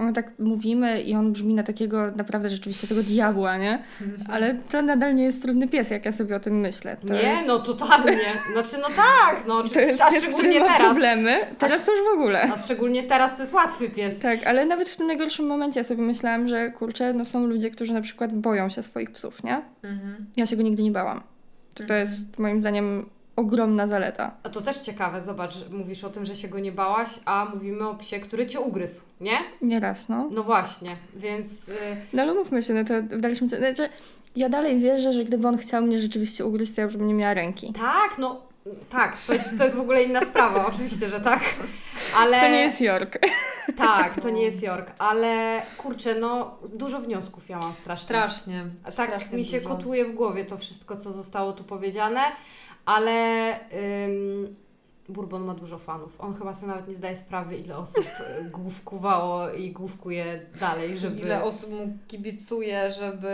my tak mówimy i on brzmi na takiego naprawdę rzeczywiście tego diabła, nie? Ale to nadal nie jest trudny pies, jak ja sobie o tym myślę. To nie, jest, no totalnie. Znaczy, no tak, no To jest a pies, który szczególnie ma teraz. problemy. Teraz to już w ogóle. A szczególnie teraz to jest łatwy pies. Tak, ale nawet w tym najgorszym momencie ja sobie myślałam, że kurczę, no są ludzie, którzy na przykład boją się swoich psów, nie? Mhm. Ja się go nigdy nie bałam. To, to jest moim zdaniem ogromna zaleta. A to też ciekawe, zobacz, mówisz o tym, że się go nie bałaś, a mówimy o psie, który cię ugryzł, nie? Nieraz, no. No właśnie, więc y, No ale mówmy się, no to w dalszym ciągu, znaczy ja dalej wierzę, że gdyby on chciał mnie rzeczywiście ugryźć, to ja już bym nie miała ręki. tak, no tak, to jest, to jest w ogóle inna sprawa, oczywiście, że tak, ale... To nie jest York. Tak, to nie jest York, ale kurczę, no dużo wniosków ja mam strasznie. Strasznie. Tak strasznie mi się dużo. kotuje w głowie to wszystko, co zostało tu powiedziane, ale ym, Bourbon ma dużo fanów. On chyba sobie nawet nie zdaje sprawy, ile osób y, główkowało i główkuje dalej, żeby... Ile osób mu kibicuje, żeby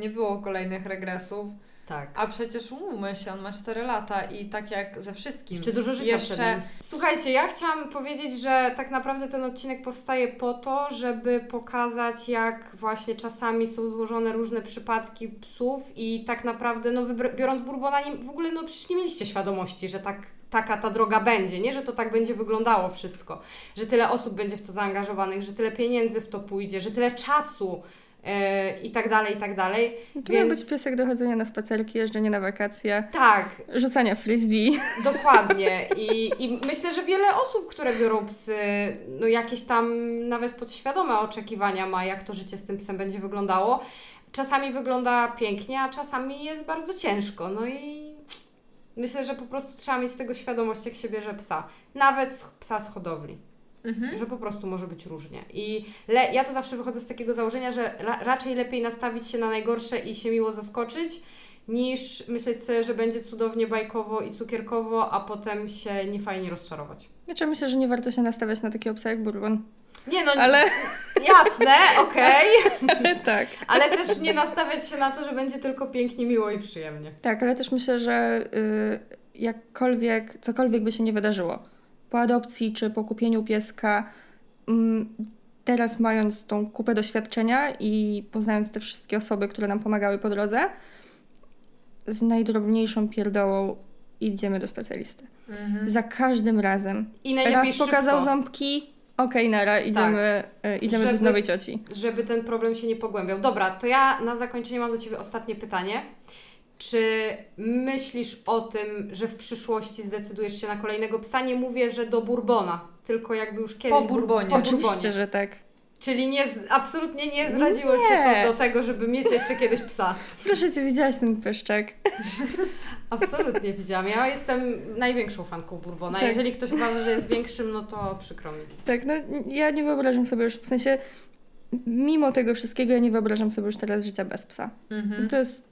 nie było kolejnych regresów. Tak. A przecież umówmy się, on ma 4 lata i tak jak ze wszystkim. Jeszcze dużo życia przed Jeszcze nim. Słuchajcie, ja chciałam powiedzieć, że tak naprawdę ten odcinek powstaje po to, żeby pokazać, jak właśnie czasami są złożone różne przypadki psów i tak naprawdę, no biorąc Bourbona, nie, w ogóle no przecież nie mieliście świadomości, że tak, taka ta droga będzie, nie? Że to tak będzie wyglądało wszystko, że tyle osób będzie w to zaangażowanych, że tyle pieniędzy w to pójdzie, że tyle czasu i tak dalej, i tak dalej. To miał Więc- być piesek do chodzenia na spacerki, jeżdżenia na wakacje, Tak, rzucania frisbee. Dokładnie. I, I myślę, że wiele osób, które biorą psy, no jakieś tam nawet podświadome oczekiwania ma, jak to życie z tym psem będzie wyglądało. Czasami wygląda pięknie, a czasami jest bardzo ciężko. No i myślę, że po prostu trzeba mieć tego świadomość, jak się bierze psa. Nawet psa z hodowli. Mhm. Że po prostu może być różnie. I le- ja to zawsze wychodzę z takiego założenia, że ra- raczej lepiej nastawić się na najgorsze i się miło zaskoczyć, niż myśleć sobie, że będzie cudownie bajkowo i cukierkowo, a potem się niefajnie rozczarować. Znaczy myślę, że nie warto się nastawiać na takiego psa jak Bourbon. Nie no, Ale jasne, okej, tak. ale też nie nastawiać się na to, że będzie tylko pięknie, miło i przyjemnie. Tak, ale też myślę, że y, jakkolwiek, cokolwiek by się nie wydarzyło, po adopcji czy po kupieniu pieska, mm, teraz mając tą kupę doświadczenia i poznając te wszystkie osoby, które nam pomagały po drodze, z najdrobniejszą pierdołą idziemy do specjalisty. Mhm. Za każdym razem. I najlepiej Raz pokazał szybko, ząbki, okej, nara, idziemy, y, idziemy Żeby- do nowej cioci. żeby ten problem się nie pogłębiał. Dobra, to ja na zakończenie mam do Ciebie ostatnie pytanie. Czy myślisz o tym, że w przyszłości zdecydujesz się na kolejnego psa? Nie mówię, że do Bourbona, tylko jakby już kiedyś... Po Bourbonie. Po Oczywiście, Bourbonie. że tak. Czyli nie, absolutnie nie zraziło Nie. Cię to do tego, żeby mieć jeszcze kiedyś psa. Proszę Cię, widziałaś ten pyszczek. Absolutnie widziałam. Ja jestem największą fanką Bourbona. Tak. Jeżeli ktoś uważa, że jest większym, no to przykro mi. Tak, no ja nie wyobrażam sobie już, w sensie mimo tego wszystkiego ja nie wyobrażam sobie już teraz życia bez psa. Mhm. To jest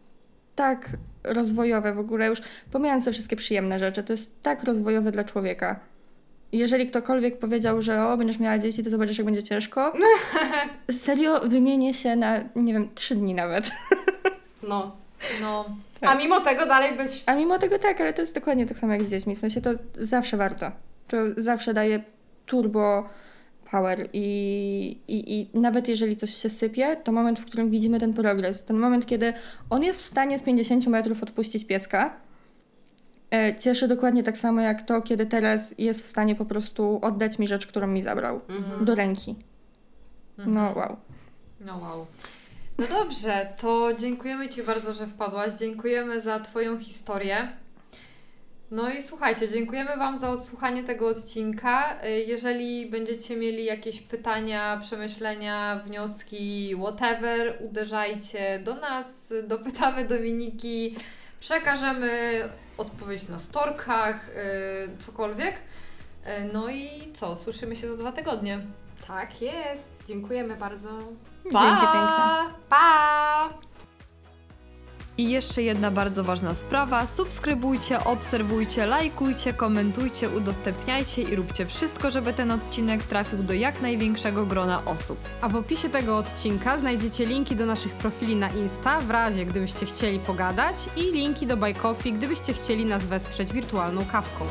tak rozwojowe w ogóle, już pomijając te wszystkie przyjemne rzeczy, to jest tak rozwojowe dla człowieka. Jeżeli ktokolwiek powiedział, że o, będziesz miała dzieci, to zobaczysz, jak będzie ciężko. Serio, wymienię się na, nie wiem, trzy dni nawet. No. No, Tak. A mimo tego dalej być... A mimo tego tak, ale to jest dokładnie tak samo jak z dziećmi. W sensie to zawsze warto. To zawsze daje turbo power i, i, i nawet jeżeli coś się sypie, to moment, w którym widzimy ten progres, ten moment, kiedy on jest w stanie z 50 metrów odpuścić pieska e, cieszy dokładnie tak samo jak to, kiedy teraz jest w stanie po prostu oddać mi rzecz, którą mi zabrał Mhm. do ręki. No wow. No wow. No dobrze, to dziękujemy Ci bardzo, że wpadłaś. Dziękujemy za Twoją historię. No i słuchajcie, dziękujemy Wam za odsłuchanie tego odcinka. Y, Jeżeli będziecie mieli jakieś pytania, przemyślenia, wnioski, whatever, uderzajcie do nas, dopytamy Dominiki, przekażemy odpowiedź na storkach, y, cokolwiek. Y, No i co, słyszymy się za dwa tygodnie. Tak jest. Dziękujemy bardzo. Dzięki piękne. Pa! I jeszcze jedna bardzo ważna sprawa. Subskrybujcie, obserwujcie, lajkujcie, komentujcie, udostępniajcie i róbcie wszystko, żeby ten odcinek trafił do jak największego grona osób. A w opisie tego odcinka znajdziecie linki do naszych profili na Insta, w razie gdybyście chcieli pogadać i linki do Buy gdybyście chcieli nas wesprzeć wirtualną kawką.